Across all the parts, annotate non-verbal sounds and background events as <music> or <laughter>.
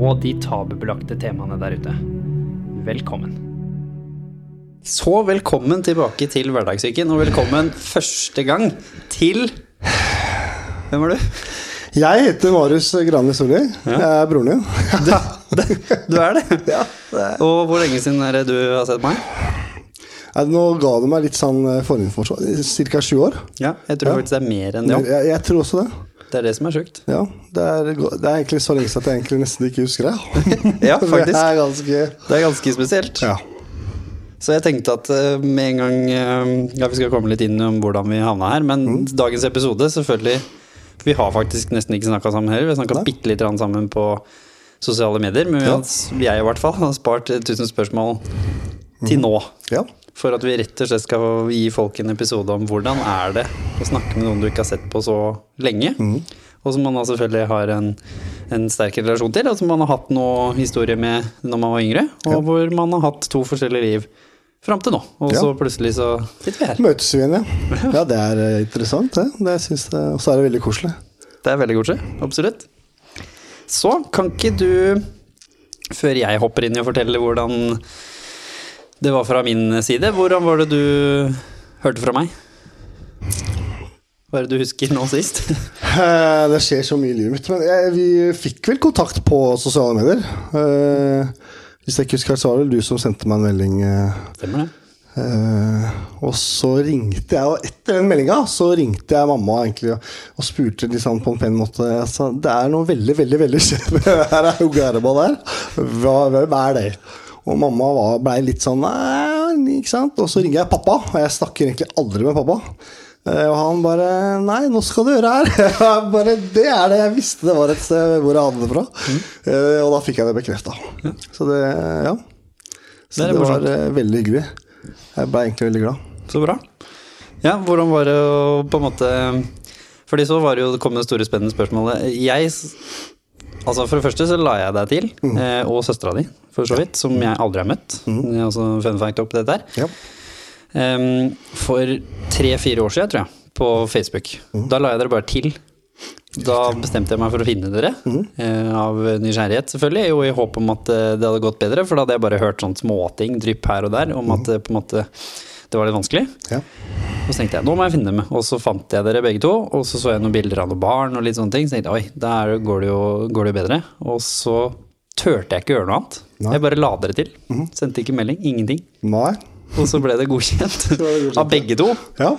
og de tabubelagte temaene der ute. Velkommen. Så velkommen tilbake til Hverdagssyken, og velkommen første gang til Hvem er du? Jeg heter Marius Grane Solli. Jeg er broren din. Du er det? <laughs> Ja, det er. Og hvor lenge siden er det du har sett meg? Nå ga du meg litt sånn eh, forinformasjon. Cirka sju år. Ja, jeg tror Ja. faktisk det er mer enn det Jeg, jeg, tror også det. Det er det som er sjukt. Ja, det er, det er egentlig så lenge at jeg egentlig nesten ikke husker det. <laughs> Ja, faktisk. <laughs> Det er ganske Det er ganske spesielt. Ja. Så jeg tenkte at eh, med en gang eh, Ja, vi skal komme litt inn om hvordan vi havna her, men Mm. dagens episode, selvfølgelig Vi har faktisk nesten ikke snakka sammen heller. Vi har snakka bitte lite grann sammen på sosiale medier, men vi har, jeg i hvert fall har spart 1000 spørsmål til Mm. nå. ja. For at vi rett og slett skal gi folk en episode om hvordan er det å snakke med noen du ikke har sett på så lenge. Mm. Og som man da selvfølgelig har en, en sterk relasjon til, og som man har hatt noe historie med når man var yngre. Og Ja. hvor man har hatt to forskjellige liv fram til nå. Og Ja. så plutselig så sitter vi her. Møtes vi igjen, ja. Ja, det er eh, interessant, det. det synes jeg, og så er det veldig koselig. Det er veldig koselig. Absolutt. Så kan ikke du, før jeg hopper inn i å fortelle hvordan det var fra min side, hvordan var det du hørte fra meg? Hva er det du husker nå sist? <laughs> Eh, Det skjer så mye i livet mitt. Men jeg, vi fikk vel kontakt på sosiale medier. Uh, hvis jeg ikke husker så var det du som sendte meg en melding. eh, Stemmer det? Uh, og så ringte jeg, og etter den meldinga så ringte jeg mamma egentlig og, og spurte sånn på en pen måte sa, Det er noe veldig, veldig veldig skjedd med det her her. Hvem er det? Og mamma var- blei litt sånn Nei, ikke sant? Og så ringer jeg pappa, og jeg snakker egentlig aldri med pappa. Eh, og han bare Nei, nå skal du høre her. <laughs> Bare, det er det. Jeg visste det var et sted hvor jeg hadde det fra. Mm. og da fikk jeg det bekrefta. Så det Ja. Så Det det, var eh, veldig hyggelig. Jeg ble egentlig veldig glad. Så bra. Ja, hvordan var det å på en måte Fordi så var det jo det kom det store spennende spørsmålet. Jeg Altså For det første så la jeg deg til, mm. og søstera di, for så vidt, som jeg aldri har møtt. Det er også fun fact opp dette her. Ja. Um, for tre-fire år siden, tror jeg, på Facebook. Da la jeg dere bare til. Da bestemte jeg meg for å finne dere, eh, av nysgjerrighet selvfølgelig, og i håp om at eh, det hadde gått bedre, for da hadde jeg bare hørt sånn småting drypp her og der om at det på en måte det var litt vanskelig. Ja. Og så tenkte jeg, nå må jeg finne dem. Og så fant jeg dere begge to, og så så jeg noen bilder av noen barn og litt sånne ting. Så tenkte jeg, oi, der går det jo, går det jo bedre. Og så turte jeg ikke gjøre noe annet. Nei. Jeg bare la dere til. Sendte ikke melding, ingenting. Nei. Og så ble det godkjent <laughs> det godkjent, av begge to. Ja.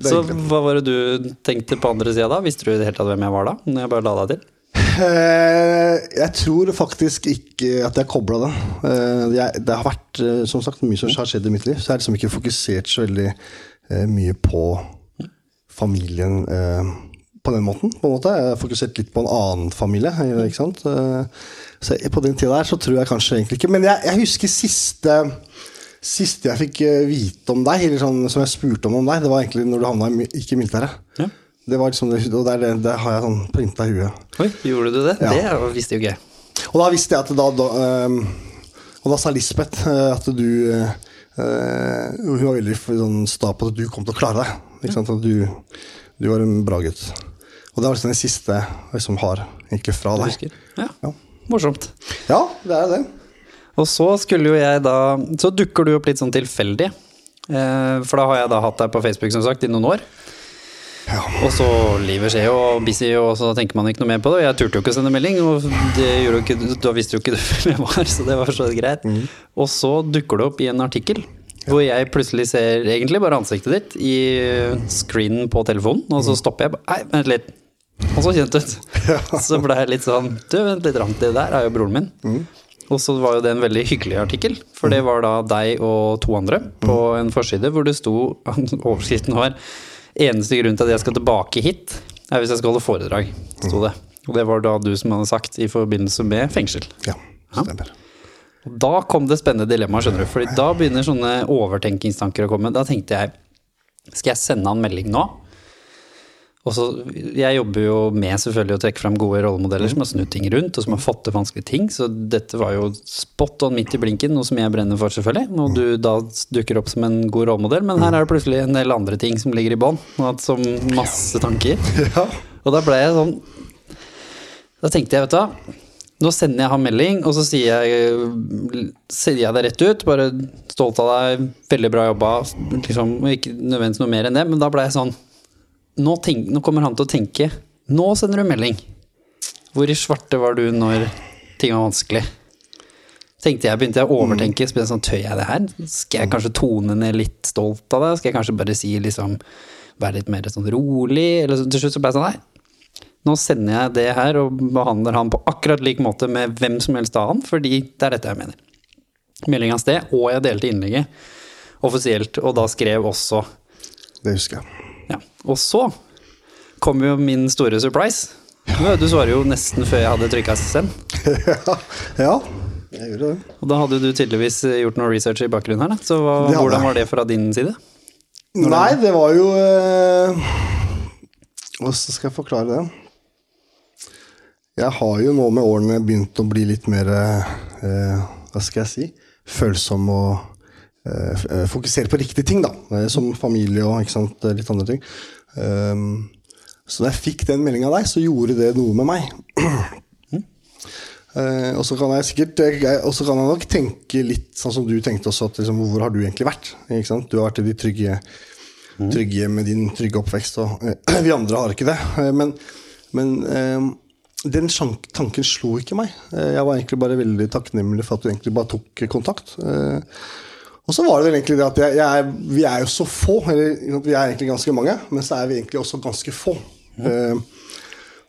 Så hva var det du tenkte på andre sida da? Visste du i det hele tatt hvem jeg var da? Når jeg bare la deg til? Eh, jeg tror faktisk ikke at jeg kobla det. Eh, det har vært eh, som sagt mye som har skjedd i mitt liv, så jeg har liksom ikke fokusert så veldig mye på familien på den måten. på en måte. Jeg har fokusert litt på en annen familie. ikke sant? Så på den tida der så tror jeg kanskje egentlig ikke Men jeg, jeg husker siste Siste jeg fikk vite om deg, eller sånn, som jeg spurte om om deg, det var egentlig når du havna i, ikke i militæret. Det var liksom, det, og der, er det, det har jeg sånn printa i huet. Oi, gjorde du det? Ja. Det visste jo ikke jeg. Og da visste jeg at da, da ehm, Og da sa Lisbeth eh, at du eh, Hun var veldig sånn sta på at du kom til å klare deg. Ikke sant? At du, du var en bra gutt. Og det var liksom det siste jeg liksom har egentlig fra deg. Ja. Ja. Morsomt. ja, det er det. Og så skulle jo jeg da Så dukker du opp litt sånn tilfeldig. Eh, for da har jeg da hatt deg på Facebook som sagt i noen år. Ja. Og så livet skjer jo, og busy, og så tenker man ikke noe mer på det. Og jeg turte jo ikke å sende melding, og det gjorde jo ikke, da visste jo ikke du <laughs> hvem jeg var, så det var så greit. Og så dukker det opp i en artikkel hvor jeg plutselig ser egentlig bare ansiktet ditt i screenen på telefonen, og så stopper jeg Nei, vent litt. Og så kjent ut. <laughs> Så ble jeg litt sånn Du, vent litt, Rant, det der er jo broren min. Og så var jo det en veldig hyggelig artikkel, for det var da deg og to andre på en forside hvor det sto Overskriften var 'Eneste grunn til at jeg skal tilbake hit, er hvis jeg skal holde foredrag', sto det. Og det var da du som hadde sagt i forbindelse med fengsel. Ja. Stemmer. Og da kom det spennende dilemmaet, skjønner du. Fordi da begynner sånne overtenkingstanker å komme. Da tenkte jeg, skal jeg sende han melding nå? Og så, Jeg jobber jo med selvfølgelig å trekke fram gode rollemodeller som har snudd ting rundt, og som har fått til vanskelige ting, så dette var jo spot on midt i blinken, noe som jeg brenner for, selvfølgelig. Når du da dukker opp som en god rollemodell, men her er det plutselig en del andre ting som ligger i bånn, som masse tanker. <laughs> Ja. Og da ble jeg sånn Da tenkte jeg, vet du hva. Nå sender jeg ham melding, og så sier jeg, sier jeg det rett ut. Bare stolt av deg, veldig bra jobba. Liksom, ikke nødvendigvis noe mer enn det, men da ble jeg sånn nå, tenk, nå kommer han til å tenke Nå sender du melding. Hvor i svarte var du når ting var vanskelig? Tenkte jeg, Begynte jeg å overtenke. Mm. Sånn, Tør jeg det her? Skal jeg kanskje tone ned litt stolt av det? Skal jeg kanskje bare si liksom Være litt mer sånn rolig? Eller så, til slutt så ble jeg sånn Nei, nå sender jeg det her og behandler han på akkurat lik måte med hvem som helst han, fordi det er dette jeg mener. Meldinga sted, og jeg delte innlegget offisielt, og da skrev også Det husker jeg. Og så kom jo min store surprise. Du svarer jo nesten før jeg hadde trykka send. <laughs> ja, ja, jeg gjorde det. Og da hadde du tydeligvis gjort noe research i bakgrunnen her, da. Så hva, hvordan var det fra din side? Nei, det var jo eh, øh... skal jeg forklare det? Jeg har jo nå med årene begynt å bli litt mer øh, Hva skal jeg si? Følsom og eh, eh, fokusere på riktige ting, da. Eh, Som familie og sant, litt andre ting. Um, så da jeg fikk den meldinga av deg, så gjorde det noe med meg. Uh, og så kan jeg sikkert Og så kan jeg nok tenke litt sånn som du tenkte også, at liksom, hvor har du egentlig vært? Du har vært i de trygge, trygge med din trygge oppvekst, og uh, <clears throat> vi andre har ikke det. Uh, men men eh, den tanken slo ikke meg. Eh, jeg var egentlig bare veldig takknemlig for at du egentlig bare tok kontakt. Eh, og så var det vel egentlig det at jeg, jeg, vi er jo så få, eller vi er egentlig ganske mange, men så er vi egentlig også ganske få. Eh,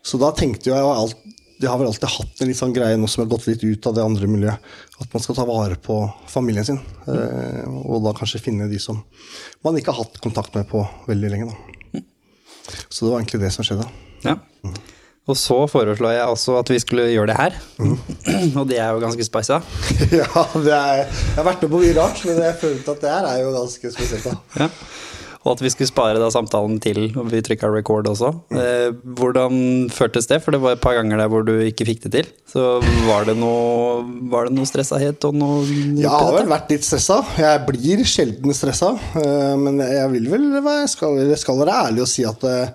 så da tenkte jeg jo alt, Jeg har vel alltid hatt en litt sånn greie nå som har gått litt ut av det andre miljøet. At man skal ta vare på familien sin. eh, Og da kanskje finne de som man ikke har hatt kontakt med på veldig lenge. Da. Så det var egentlig det som skjedde. Ja. Og så foreslo jeg også at vi skulle gjøre det her. Og det er jo ganske spisa. <laughs> ja, det er, jeg har vært med på mye rart, men jeg følte at det her er jo ganske spesielt. da. Ja. Og at vi skulle spare da samtalen til og vi trykka record også. Eh, hvordan føltes det? For det var et par ganger der hvor du ikke fikk det til. Så var det noe, var det noe stressahet og noe Jeg har vel vært litt stressa. Jeg blir sjelden stressa. eh, Men jeg vil vel være, skal, jeg skal være ærlig og si at eh,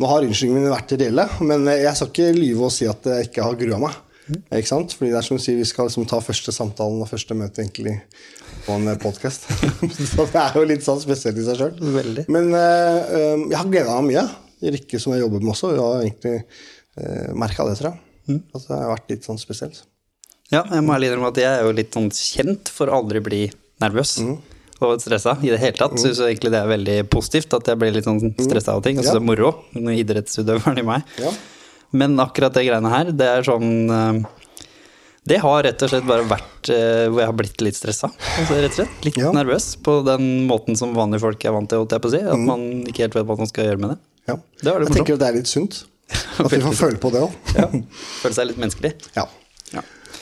Nå har unnskyldningene mine vært reelle, men jeg skal ikke lyve og si at jeg ikke har grua meg. Ikke sant? Fordi det er som du sier, Vi skal liksom ta første samtalen og første møte egentlig på en podkast. <laughs> Så det er jo litt sånn spesielt i seg sjøl. Men eh, eh, jeg har gleda meg mye. Rikke, som jeg jobber med også, har egentlig uh, merka det, tror jeg. At det har vært litt sånn spesielt. Ja, jeg må ærlig innrømme at jeg er jo litt sånn kjent for å aldri bli nervøs. Og stressa i det hele tatt. Syns egentlig det er veldig positivt at jeg blir litt sånn stressa av ting. Synes Ja. det er moro. Idrettsutøveren i meg. Ja. Men akkurat det greiene her, det er sånn eh, Det har rett og slett bare vært eh, hvor jeg har blitt litt stressa. Altså, rett og slett Litt Ja. nervøs på den måten som vanlige folk er vant til, holdt jeg på å si. At man ikke helt vet hva man skal gjøre med det. Ja. Det det jeg tenker det er litt sunt. <laughs> At vi får føle på det òg. Ja. Føle seg litt menneskelig. Ja.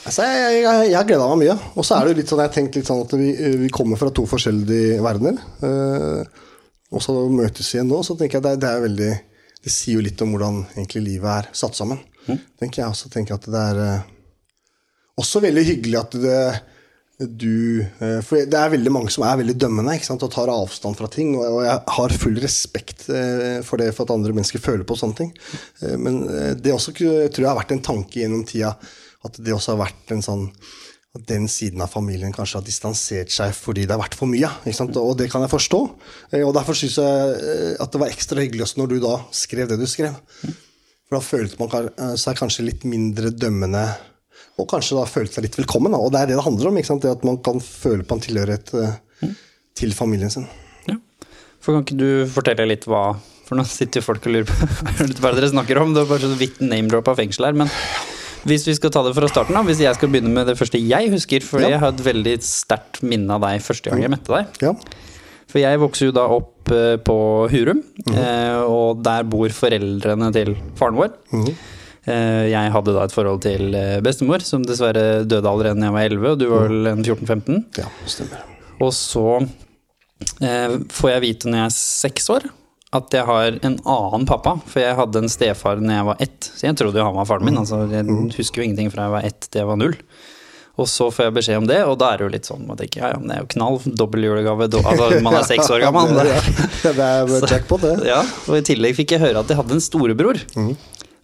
Altså, jeg, jeg, jeg gleda meg mye. Og så er det jo litt sånn, jeg tenkte litt sånn at vi, vi kommer fra to forskjellige verdener. eh, og så møtes vi igjen nå, så tenker jeg det, det er veldig Det sier jo litt om hvordan egentlig livet er satt sammen. tenker jeg også tenker at det er eh, også veldig hyggelig at det, du eh, For det er veldig mange som er veldig dømmende ikke sant, og tar avstand fra ting. Og, jeg har full respekt eh, for det, for at andre mennesker føler på sånne ting. Eh, Men det også tror jeg har vært en tanke gjennom tida at det også har vært en sånn at den siden av familien kanskje har distansert seg fordi det har vært for mye. Ikke sant? Og det kan jeg forstå. Eh, Og derfor syns jeg eh, at det var ekstra hyggelig også når du da skrev det du skrev. For da følte man eh, seg kanskje litt mindre dømmende, og kanskje da følte seg litt velkommen. Da. Og det er det det handler om, ikke sant? det at man kan føle på en tilhørighet til familien sin. Ja. For kan ikke du fortelle litt hva For nå sitter jo folk og lurer på <laughs> hva er dere snakker om. Det var bare så vidt name-drop av fengsel her. Men hvis vi skal ta det fra starten da, hvis jeg skal begynne med det første jeg husker For Ja. jeg har et veldig sterkt minne av deg første gang jeg møtte deg. Ja. For jeg vokser jo da opp eh, på Hurum, eh, og der bor foreldrene til faren vår. Eh, Jeg hadde da et forhold til bestemor, som dessverre døde allerede da jeg var 11, og du var vel en 14-15. Ja, stemmer. Og så får jeg vite når jeg er seks år at jeg har en annen pappa, for jeg hadde en stefar når jeg var ett. Så jeg trodde jo han var faren min. altså Jeg husker jo ingenting fra jeg var ett til jeg var null. Og så får jeg beskjed om det, og da er det jo litt sånn man tenker, ja, ja, men det er jo knall, dobbel julegave, do, altså man er seks år <laughs> gammel. Det, det er jackpot, det. <laughs> ja, og i tillegg fikk jeg høre at jeg hadde en storebror.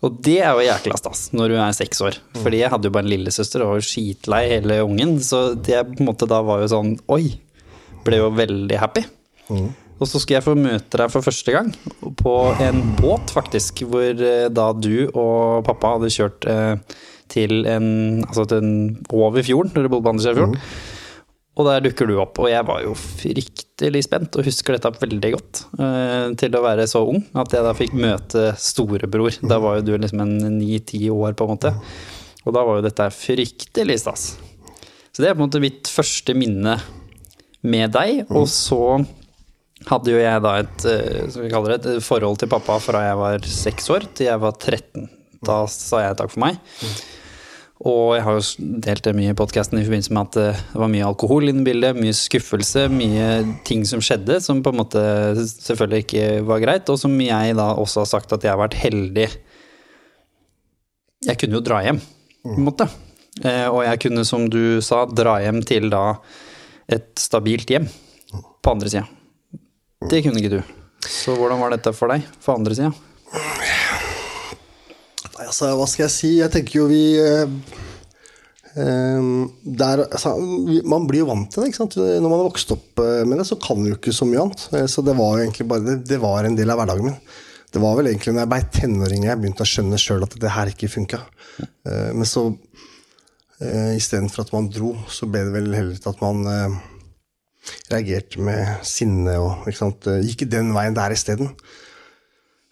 Og det er jo jækla stas når du er seks år. Fordi jeg hadde jo bare en lillesøster og var skitlei hele ungen. Så det på en måte da var jo sånn Oi! Ble jo veldig happy. Og så skulle jeg få møte deg for første gang på en båt, faktisk. Hvor eh, da du og pappa hadde kjørt eh, til en Altså til en, over fjorden, når dere bodde på andre Mm. Og der dukker du opp, og jeg var jo fryktelig spent og husker dette veldig godt. eh, til å være så ung, at jeg da fikk møte storebror. Da var jo du liksom en ni-ti år, på en måte. Og da var jo dette fryktelig stas. Så det er på en måte mitt første minne med deg. Og så hadde jo jeg da et, eh, et forhold til pappa fra jeg var seks år til jeg var 13. Da sa jeg takk for meg. Og jeg har jo delt det mye i podkasten i forbindelse med at eh, det var mye alkohol inne i bildet, mye skuffelse, mye ting som skjedde som på en måte selvfølgelig ikke var greit, og som jeg da også har sagt at jeg har vært heldig. Jeg kunne jo dra hjem, på en måte. Eh, Og jeg kunne, som du sa, dra hjem til da et stabilt hjem på andre sida. Det kunne ikke du. Så hvordan var dette for deg, for andre sida? Nei, altså, hva skal jeg si? Jeg tenker jo vi eh, eh, der, altså, Man blir jo vant til det. ikke sant? Når man har vokst opp eh, med det, så kan man jo ikke så mye annet. Eh, Så det var jo egentlig bare det, det var en del av hverdagen min. Det var vel egentlig når jeg ble tenåring jeg begynte å skjønne sjøl at det her ikke funka. Men så eh, istedenfor at man dro, så ble det vel heller til at man reagerte med sinne og ikke sant? eh, gikk den veien der isteden.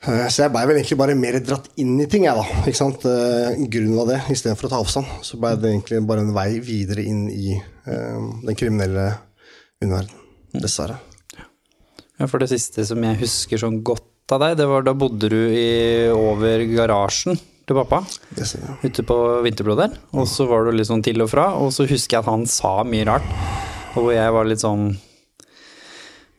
Eh, Så jeg blei vel egentlig bare mer dratt inn i ting, jeg, da. Ikke sant? Eh, Grunnen av det, istedenfor å ta avstand, så blei det egentlig bare en vei videre inn i den kriminelle underverden. Dessverre. Ja, for det siste som jeg husker sånn godt av deg, det var da bodde du i, over garasjen til pappa. Yes, ja. Ute på Vinterbro der. Og så var du litt sånn til og fra, og så husker jeg at han sa mye rart. Og hvor jeg var litt sånn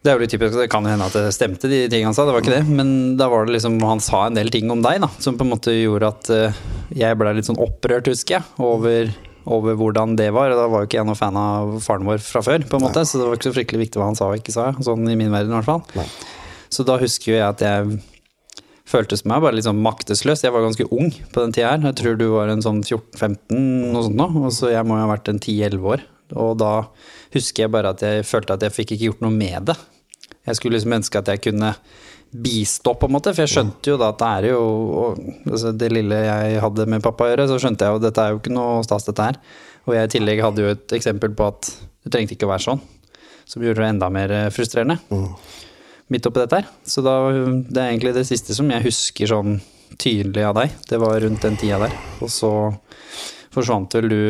Det er jo litt typisk, det kan hende at det stemte, de tingene han sa, det var ikke det. Men da var det liksom Han sa en del ting om deg, da, som på en måte gjorde at eh, jeg ble litt sånn opprørt, husker jeg, over, over hvordan det var. Og da var jo ikke jeg noen fan av faren vår fra før, på en måte, så det var ikke så fryktelig viktig hva han sa og ikke sa. Sånn i min verden, i hvert fall. Nei. Så da husker jo jeg at jeg føltes meg bare litt sånn maktesløs. Jeg var ganske ung på den tida her. Jeg tror du var en sånn 14-15, noe sånt nå. Og så jeg må jo ha vært en 10-11 år. Og da husker jeg bare at jeg følte at jeg fikk ikke gjort noe med det. Jeg skulle liksom ønske at jeg kunne bistå, på en måte. For jeg skjønte jo da at det er jo og, altså Det lille jeg hadde med pappa å gjøre, så skjønte jeg jo at dette er jo ikke noe stas, dette her. Og jeg i tillegg hadde jo et eksempel på at det trengte ikke å være sånn. Som gjorde det enda mer frustrerende. frustrerende midt oppi dette her. Så da, det er egentlig det siste som jeg husker sånn tydelig av deg. Det var rundt den tida der. Og så forsvant vel du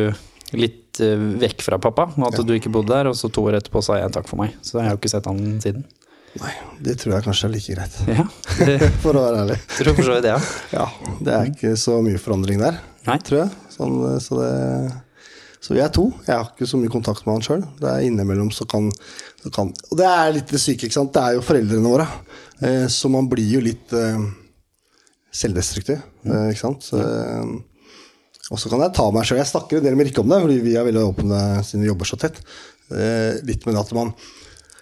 litt eh, vekk fra pappa, og at du ikke bodde der. Og så to år etterpå sa jeg takk for meg. Så jeg har jo ikke sett han siden. Nei, det tror jeg kanskje er like greit. Ja, det <laughs> For å være ærlig. <laughs> tror for så vidt det, ja. Ja, det er ikke så mye forandring der, Nei. tror jeg. Sånn, eh, så, det, så vi er to. Jeg har ikke så mye kontakt med han sjøl. Det er innimellom så kan, så kan Og det er litt det syke, ikke sant. Det er jo foreldrene våre. Eh, så man blir jo litt selvdestruktiv, eh, ikke sant. Så, og så kan jeg ta meg sjøl. Jeg snakker en del med Rikke om det, fordi vi er veldig åpne siden vi jobber så tett. Eh, litt med det at man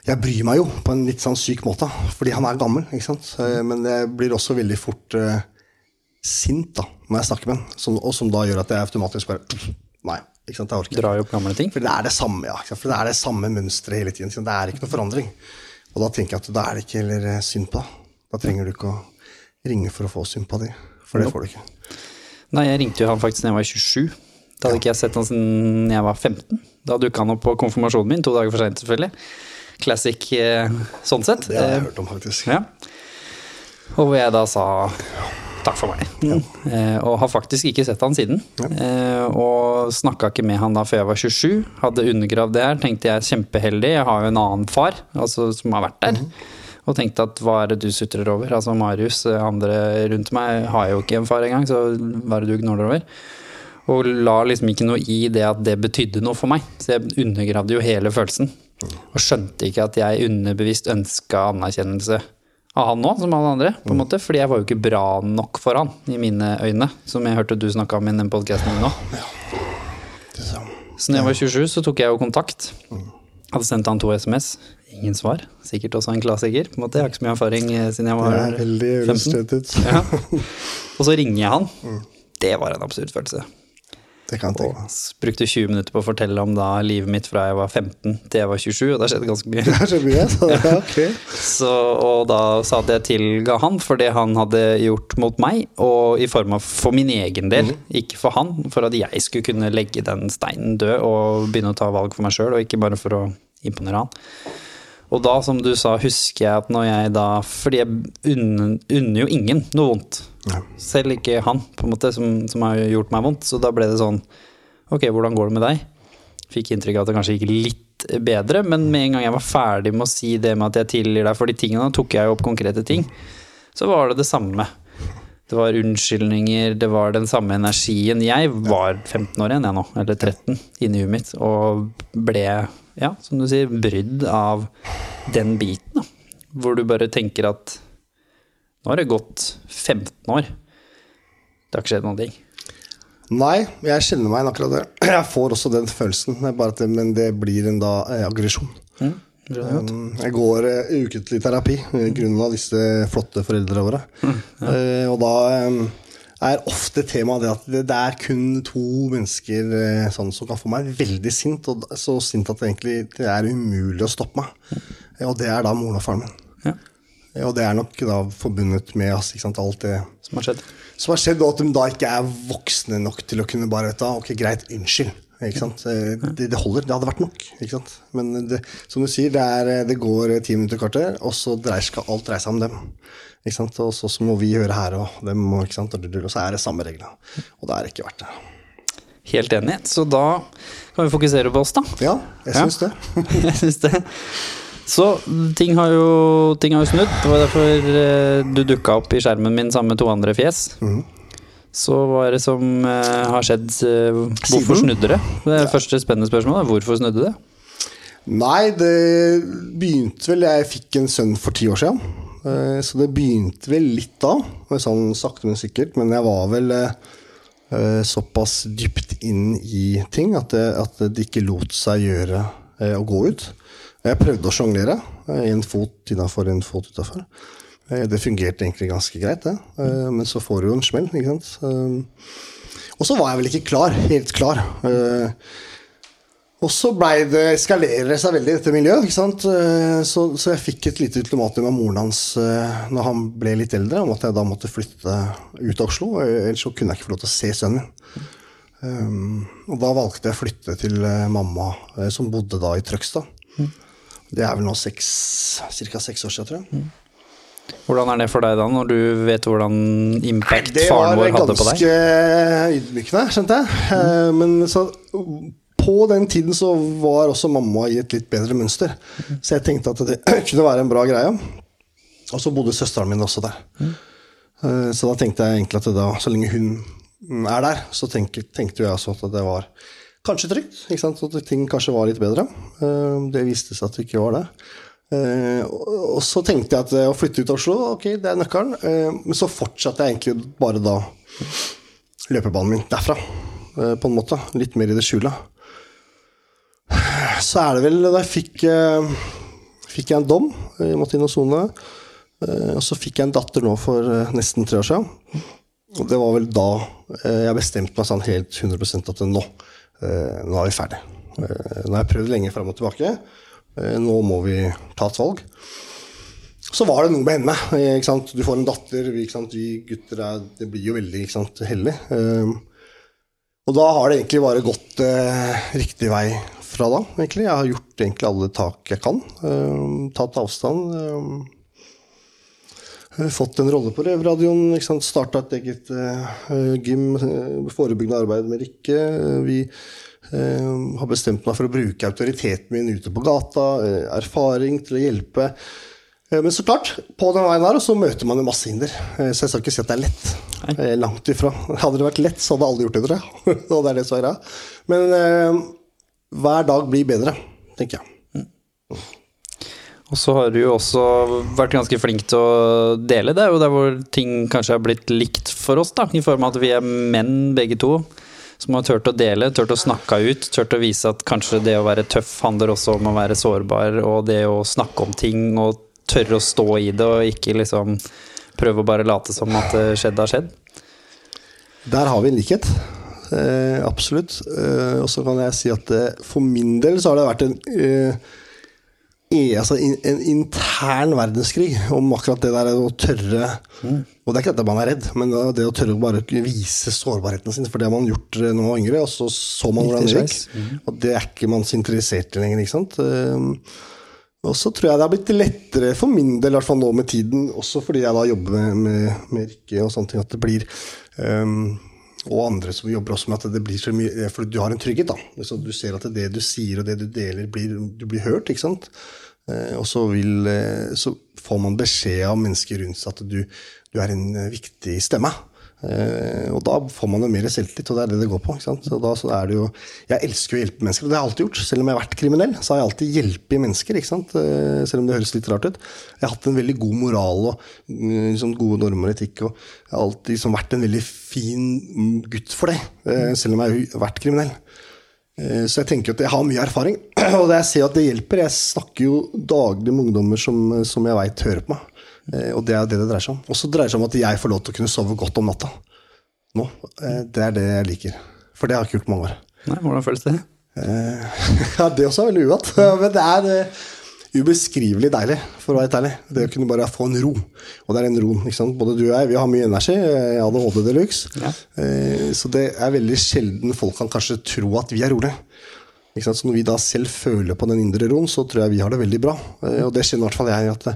Jeg bryr meg jo på en litt sånn syk måte, fordi han er gammel, ikke sant. Eh, men jeg blir også veldig fort eh, sint da, når jeg snakker med han, som, og som da gjør at jeg automatisk bare <sniffs> Nei, ikke sant, jeg orker. Drar opp gamle ting. For det er det samme, ja. For det er det samme mønsteret hele tiden. Det er ikke noe forandring. Og da tenker jeg at da er det ikke heller eh, synd på deg. Da trenger du ikke å ringe for å få sympati, for det får du ikke. Nei, jeg ringte jo han faktisk da jeg var 27. Da hadde ikke jeg sett han siden jeg var 15. Da dukka han opp på konfirmasjonen min, to dager for seint selvfølgelig. Classic eh, sånn sett. Det har jeg Eh, hørt om, faktisk. Ja. Og hvor jeg da sa takk for meg. Eh, og har faktisk ikke sett han siden. Eh, og snakka ikke med han da før jeg var 27. Hadde undergravd det her. Tenkte jeg er kjempeheldig. Jeg har jo en annen far altså, som har vært der. Og tenkte at hva er det du sutrer over? Altså Marius, eh, andre rundt meg, har jo ikke en far engang, så hva er det du gnåler over? Og la liksom ikke noe i det at det betydde noe for meg. Så jeg undergravde jo hele følelsen. Og skjønte ikke at jeg underbevisst ønska anerkjennelse av han nå, som alle andre. på en måte, Fordi jeg var jo ikke bra nok for han, i mine øyne. Som jeg hørte du snakka om i den podkasten nå. Så når jeg var 27, så tok jeg jo kontakt. Hadde sendt han to SMS. Ingen svar. Sikkert også en klassiker. på en måte. Jeg har ikke så mye erfaring eh, siden jeg var er veldig 15. illustrated. Ja. <laughs> Og så ringer jeg han. Det var en absurd følelse. Det kan jeg tenke meg. brukte 20 minutter på å fortelle om da livet mitt fra jeg var 15 til jeg var 27, og det skjedde ganske mye. <laughs> Det mye, så <laughs> det er. Så, og da sa at jeg tilga han for det han hadde gjort mot meg, og i form av for min egen del, ikke for han. For at jeg skulle kunne legge den steinen død og begynne å ta valg for meg sjøl, og ikke bare for å imponere han. Og da, som du sa, husker jeg at når jeg da Fordi jeg unner unner jo ingen noe vondt. Selv ikke han, på en måte, som, som har gjort meg vondt. Så da ble det sånn Ok, hvordan går det med deg? Fikk inntrykk av at det kanskje gikk litt bedre, men med en gang jeg var ferdig med å si det med at jeg tilgir deg for de tingene, da tok jeg jo opp konkrete ting, så var det det samme. Det var unnskyldninger, det var den samme energien. Jeg var 15 år igjen, jeg nå, eller 13, inni huet mitt, og ble, ja, som du sier, brydd av den biten, da. Hvor du bare tenker at nå har det gått 15 år. Det har ikke skjedd noen ting. Nei, jeg kjenner meg igjen akkurat der. <clears throat> Jeg får også den følelsen, det men det blir en da eh, aggresjon. Mm, jeg. Um, Jeg går eh, ukentlig terapi eh, grunnet av disse flotte foreldrene våre. Eh, og da um, er ofte temaet det at det, er kun to mennesker eh, sånn, som kan få meg veldig sint, og så sint at det egentlig det er umulig å stoppe meg. Eh, Og det er da moren og faren min. Ja, Eh, Og det er nok da forbundet med altså, sant, alt det som har skjedd. som har skjedd, og at de da ikke er voksne nok til å kunne bare vet Ok, greit, unnskyld. Ikke sant? Eh, Det, det holder. Det hadde vært nok. Ikke sant? Men det, som du sier, det, er, eh, det går ti minutter kvarter, og så dreier, skal alt dreie seg om dem. Ikke sant? Og så, så må vi gjøre her og dem, ikke sant? og så er det samme reglene. Og det er ikke verdt det. Helt enig. Så da kan vi fokusere på oss, da. Ja, jeg Ja. det. <laughs> Jeg syns det. Så ting har jo, ting har jo snudd. Det var derfor eh, du dukka opp i skjermen min sammen med to andre fjes. Så hva er det som eh, har skjedd? eh, hvorfor snudde det? Det er første spennende spørsmål. er Hvorfor snudde det? Nei, det begynte vel Jeg fikk en sønn for ti år siden. Eh, Så det begynte vel litt da, sånn sakte, men sikkert. Men jeg var vel såpass dypt inn i ting at det, at det ikke lot seg gjøre å gå ut. Jeg prøvde å sjonglere. Én En fot innafor, en fot utafor. Det fungerte egentlig ganske greit, det. Eh, Men så får du jo en smell, ikke sant. Eh, Og så var jeg vel ikke klar, helt klar. Eh, og så blei det eskalerer seg veldig, i dette miljøet. ikke sant? Eh, Så, så jeg fikk et lite ultimatum av moren hans eh, når han ble litt eldre, om at jeg da måtte flytte ut av Oslo. eh, Ellers så kunne jeg ikke få lov til å se sønnen min. Um, og da valgte jeg å flytte til eh, mamma, eh, som bodde da i Trøgstad. Det er vel nå ca. seks år siden, tror jeg. Hvordan er det for deg da, når du vet hvordan impact faren vår hadde på deg? Det var ganske ydmykende, skjønte jeg. Mm. Men så, på den tiden så var også mamma i et litt bedre mønster. Så jeg tenkte at det <clears throat> kunne være en bra greie. Og så bodde søsteren min også der. Mm. Så da tenkte jeg egentlig at da, så lenge hun mm, er der, så tenkte, tenkte jeg også at det var kanskje trygt. Ikke sant? At ting kanskje var litt bedre. Eh, Det viste seg at det ikke var det. Eh, og så tenkte jeg at eh, å flytte ut av Oslo, ok, det er nøkkelen. Eh, men så fortsatte jeg egentlig bare da løpebanen min derfra, eh, på en måte. Litt mer i det skjula. Så er det vel da jeg fikk, fikk jeg en dom, jeg måtte inn og sone. Og så fikk jeg en datter nå for nesten tre år siden. Og det var vel da jeg bestemte meg sånn helt 100% at nå, nå er vi ferdig. Nå har jeg prøvd lenge fram og tilbake. Nå må vi ta et valg. Så var det noe med henne. Du får en datter, vi, vi gutter er, det blir jo veldig ikke hellig. Eh, og da har det egentlig bare gått eh, riktig vei fra da, egentlig. Jeg har gjort egentlig alle tak jeg kan. Eh, tatt avstand. Eh, eh, fått en rolle på Røverradioen. Starta et eget eh, gym, eh, forebyggende arbeid med Rikke. Vi har bestemt meg for å bruke autoriteten min ute på gata. eh, erfaring til å hjelpe. Eh, Men så klart, på den veien her så møter man jo masse hinder. Eh, Så jeg skal ikke si at det er lett. Nei. Langt ifra. Hadde det vært lett, så hadde alle gjort det, tror jeg. <laughs> Og det er det som er greia. Men eh, hver dag blir bedre, tenker jeg. Og så har du jo også vært ganske flink til å dele. Det er jo der hvor ting kanskje har blitt likt for oss, da. I form av at vi er menn begge to. Som har turt å dele, turt å snakke ut, turt å vise at kanskje det å være tøff handler også om å være sårbar, og det å snakke om ting og tørre å stå i det, og ikke liksom prøve å bare late som at det skjedde har skjedd. Der har vi en likhet. Eh, absolutt. Eh, og så kan jeg si at eh, for min del så har det vært en eh, e- altså in, en intern verdenskrig om akkurat det der å tørre Og det er ikke at man er redd, men det å tørre å bare vise sårbarheten sin. For det har man gjort eh, når man var yngre, og så så man hvordan det gikk. Og det er ikke man så interessert i lenger, ikke sant. Og så tror jeg det har blitt lettere for min del, i hvert fall nå med tiden, også fordi jeg da jobber med, med, med Rikke og sånne ting, at det blir um, Og andre som jobber også med at det blir så mye For du har en trygghet, da. Så du ser at det du sier og det du deler, blir, du blir hørt, ikke sant. Eh, og så, vil, eh, så får man beskjed av mennesker rundt seg at du, du er en eh, viktig stemme. Eh, og da får man jo mer selvtillit, og det er det det går på. Så da så er det jo, jeg elsker å hjelpe mennesker, og det har jeg alltid gjort. Selv om jeg har vært kriminell, så har jeg alltid hjulpet mennesker. Eh, selv om det høres litt rart ut. Jeg har hatt en veldig god moral og mm, liksom gode normer og etikk. Og jeg har alltid liksom vært en veldig fin gutt for det, eh, selv om jeg har vært kriminell. Så jeg tenker at jeg har mye erfaring, <clears throat> og jeg ser at det hjelper. Jeg snakker jo daglig med ungdommer som, som jeg veit hører på meg. Eh, Og det er det det dreier seg om. Og så dreier det seg om at jeg får lov til å kunne sove godt om natta. Nå. Eh, Det er det jeg liker. For det har jeg ikke gjort på mange år. Nei, hvordan føles det? Eh, <laughs> Ja, det også er veldig uvant. <laughs> Men det er ubeskrivelig deilig, for å være helt ærlig. Det å kunne bare få en ro. Og det er den roen. ikke sant? Både du og jeg vi har mye energi. eh, ADHD de luxe. Ja. Så det er veldig sjelden folk kan kanskje tro at vi er rolige. Så når vi da selv føler på den indre roen, så tror jeg vi har det veldig bra. Og det kjenner i hvert fall jeg at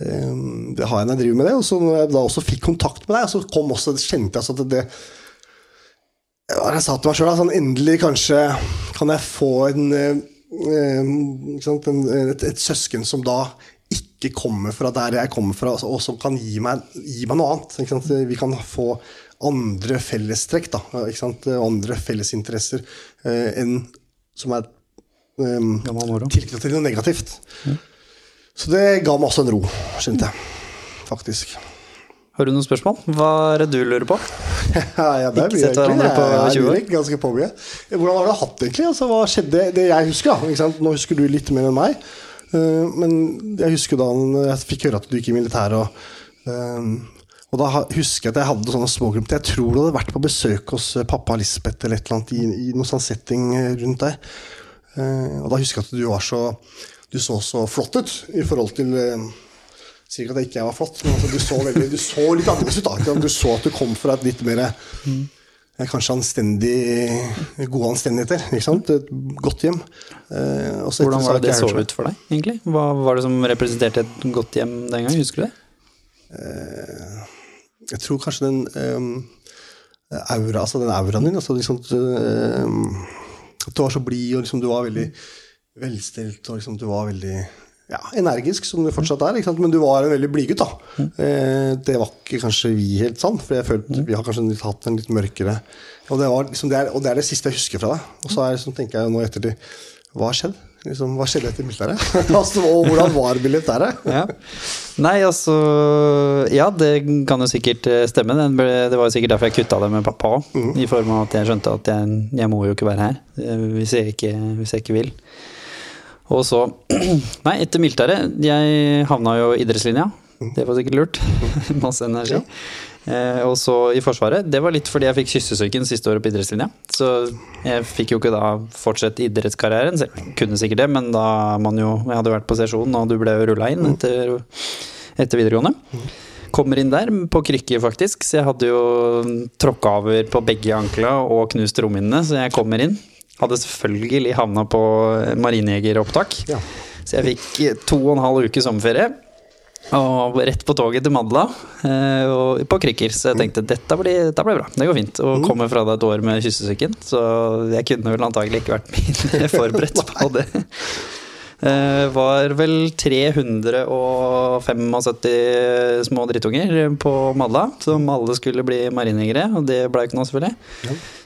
det har jeg når jeg driver med det. Og så når jeg da også fikk kontakt med deg, så kom også, kjente jeg at det det jeg sa til meg sjøl? Sånn, endelig kanskje kan jeg få en, eh, eh, ikke sant, en et, et søsken som da ikke kommer fra der jeg kommer fra, og som kan gi meg, gi meg noe annet. Vi kan få andre fellestrekk, da, andre fellesinteresser eh, enn som er eh, tilknyttet til noe negativt. Så det ga meg også en ro, skjønte jeg. Faktisk. Har du noen spørsmål? Hva er det du lurer på? <laughs> Ja, det blir sett egentlig hverandre på jeg- 20 år. jeg lurer ganske på. Hvordan har du hatt det egentlig? Altså, hva skjedde? Det jeg husker, da. Nå husker du litt mer enn meg. eh, Men jeg husker da jeg fikk høre at du gikk i militæret. Og, eh, og da husker jeg at jeg hadde sånne smågrupper. Jeg tror du hadde vært på besøk hos eh, pappa Lisbeth eller et eller annet i, i noen sånn setting rundt. Eh, Og da husker jeg at du var så Du så så flott ut i forhold til eh, Sier ikke at jeg ikke var flott, men altså, du, så veldig, du så litt annerledes ut. da. Du så at du kom fra et litt mer eh, Kanskje anstendig gode anstendigheter. ikke sant? Et godt hjem. Eh, Hvordan var det det så ut for deg, egentlig? Hva var det som representerte et godt hjem den gang? Husker du det? Jeg tror kanskje den eh, aura, altså den auraen din altså liksom, eh, At du var så blid, og liksom, du var veldig velstelt, og liksom, du var veldig ja, energisk, som du fortsatt er. Men du var en veldig blidgutt, Mm. Eh, det var ikke kanskje vi helt sånn, for jeg følte vi har kanskje litt, hatt en litt mørkere og det, var, liksom, det er, og det er det siste jeg husker fra deg. Og så er, liksom, tenker jeg nå ettertid Hva har skjedd? Liksom, hva skjedde etter militæret? <laughs> altså, og hvordan var militæret? Ja. Nei, altså Ja, det kan jo sikkert eh, stemme. Ble, det var jo sikkert derfor jeg kutta det med pappa òg. I form av at jeg skjønte at jeg, jeg må jo ikke være her eh, hvis jeg ikke, hvis jeg ikke vil. Og så <clears throat> Nei, etter militæret Jeg havna jo i idrettslinja. Det var sikkert lurt. <laughs> Masse energi. Eh, og så i Forsvaret. Det var litt fordi jeg fikk kyssesyken siste året på idrettslinja. Så jeg fikk jo ikke da fortsette idrettskarrieren. Så jeg kunne sikkert det, men da man jo Jeg hadde vært på sesjon, og du ble jo rulla inn etter, etter videregående. Kommer inn der på krykker, faktisk, så jeg hadde jo tråkka over på begge ankla og knust romhinnene, så jeg kommer inn. Hadde selvfølgelig havna på marinejegeropptak. Ja. Så jeg fikk to og en halv uke sommerferie. Og rett på toget til Madla eh, og på krykker. Så jeg tenkte dette blir, dette blir bra. Det går fint. Og kommer fra det et år med kyssesyken. Så jeg kunne vel antagelig ikke vært <laughs> mindre forberedt på det. Eh, var vel 375 små drittunger på Madla, som alle skulle bli marinejegere, og det ble ikke noe, selvfølgelig.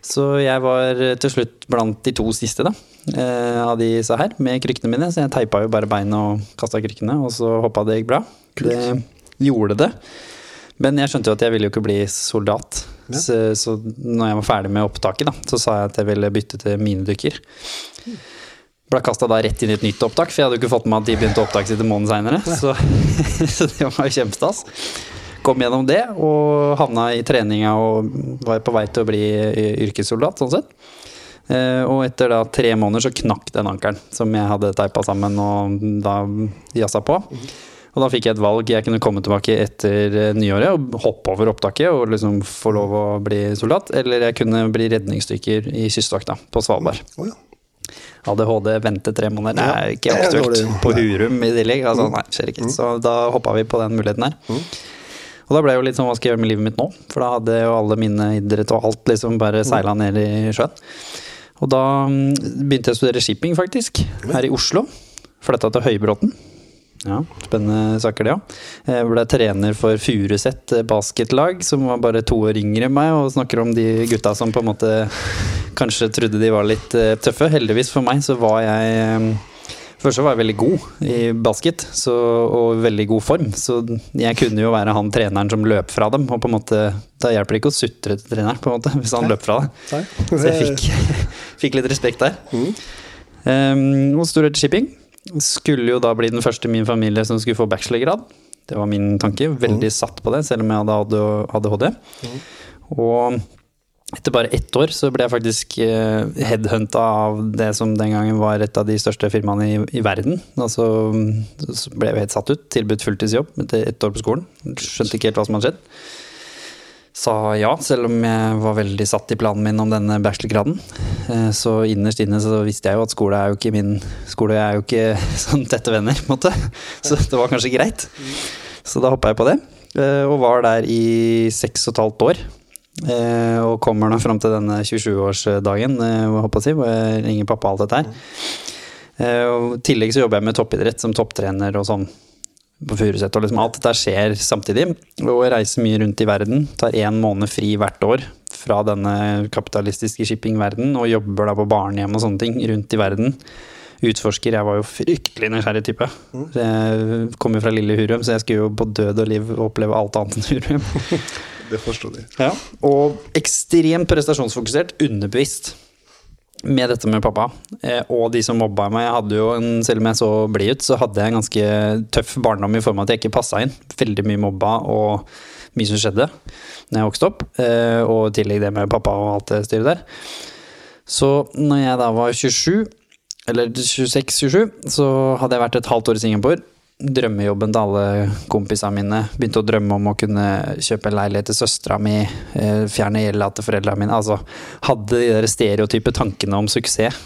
Så jeg var til slutt blant de to siste, da, eh, av disse her, med krykkene mine. Så jeg teipa jo bare beina og kasta krykkene, og så håpa det gikk bra. Det gjorde det. Men jeg skjønte jo at jeg ville jo ikke bli soldat. Så, så når jeg var ferdig med opptaket, da, så sa jeg at jeg ville bytte til minedykker. Ble kasta rett inn i et nytt opptak, for jeg hadde jo ikke fått med at de begynte opptaket sitt en måned seinere. Så, <laughs> så det var jo kjempestas. Kom gjennom det og havna i treninga og var på vei til å bli yrkessoldat, sånn sett. Eh, og etter da tre måneder så knakk den ankelen som jeg hadde teipa sammen og da jazza på. Og da fikk jeg et valg. Jeg kunne komme tilbake etter eh, nyåret og hoppe over opptaket og liksom få lov å bli soldat. Eller jeg kunne bli redningsdykker i Kystvakta på Svalbard. Oh, ja. ADHD vente tre måneder, det er ikke aktuelt. På Hurum i tillegg. Altså, nei, skjer ikke. Så da hoppa vi på den muligheten her. Og da ble jeg jo litt sånn, hva skal jeg gjøre med livet mitt nå? For da hadde jo alle mine idrett og alt liksom bare seila ned i sjøen. Og da mm, begynte jeg å studere shipping, faktisk. Her i Oslo. Flytta til Høybråten. Ja, spennende saker, det òg. Jeg ble trener for Furuset basketlag, som var bare to år yngre enn meg, og snakker om de gutta som på en måte kanskje trodde de var litt eh, tøffe. Heldigvis for meg så var jeg eh, Først så var jeg veldig god i basket så, og veldig god form, så jeg kunne jo være han treneren som løp fra dem. Og på en måte, da hjelper det ikke å sutre til treneren på en måte, hvis han løp fra deg. Så jeg fikk, <laughs> fikk litt respekt der. Um, og Storhet shipping. Skulle jo da bli den første i min familie som skulle få bachelorgrad. Det var min tanke. Veldig satt på det, selv om jeg hadde ADHD. Og etter bare ett år så ble jeg faktisk uh, headhunta av det som den gangen var et av de største firmaene i, i verden. Altså, så ble jeg helt satt ut. Tilbudt fulltidsjobb etter ett år på skolen. Skjønte ikke helt hva som hadde skjedd sa ja, selv om jeg var veldig satt i planen min om denne bachelorgraden. Eh, Så innerst inne så visste jeg jo at skole er jo ikke min Skole er jo ikke <laughs> sånn tette venner, på en måte. Så det var kanskje greit. Så da hoppa jeg på det, eh, og var der i seks og et halvt år. Eh, Og kommer nå fram til denne 27-årsdagen, eh, hva håper jeg si, hvor jeg ringer pappa og alt dette her. I tillegg så jobber jeg med toppidrett som topptrener og sånn på Furuset. Og liksom alt dette skjer samtidig. Og jeg reiser mye rundt i verden. Tar én måned fri hvert år fra denne kapitalistiske shippingverden og jobber da på barnehjem og sånne ting rundt i verden. Utforsker. Jeg var jo fryktelig nysgjerrig type. Så Jeg kom jo fra lille Hurum, så jeg skulle jo på død og liv oppleve alt annet enn Hurum. <laughs> Det forstår de. Ja, og ekstremt prestasjonsfokusert, underbevisst med dette med pappa. Eh, og de som mobba meg. Jeg hadde jo en, selv om jeg så blid ut, så hadde jeg en ganske tøff barndom i form av at jeg ikke passa inn. Veldig mye mobba og mye som skjedde når jeg vokste opp. Eh, og i tillegg det med pappa og alt det styret der. Så når jeg da var 27, eller 26-27, så hadde jeg vært et halvt år i Singapore. Drømmejobben til alle kompisene mine. Begynte å drømme om å kunne kjøpe en leilighet til søstera mi, eh, fjerne gjelda til foreldrene mine. Altså hadde de der stereotype tankene om suksess.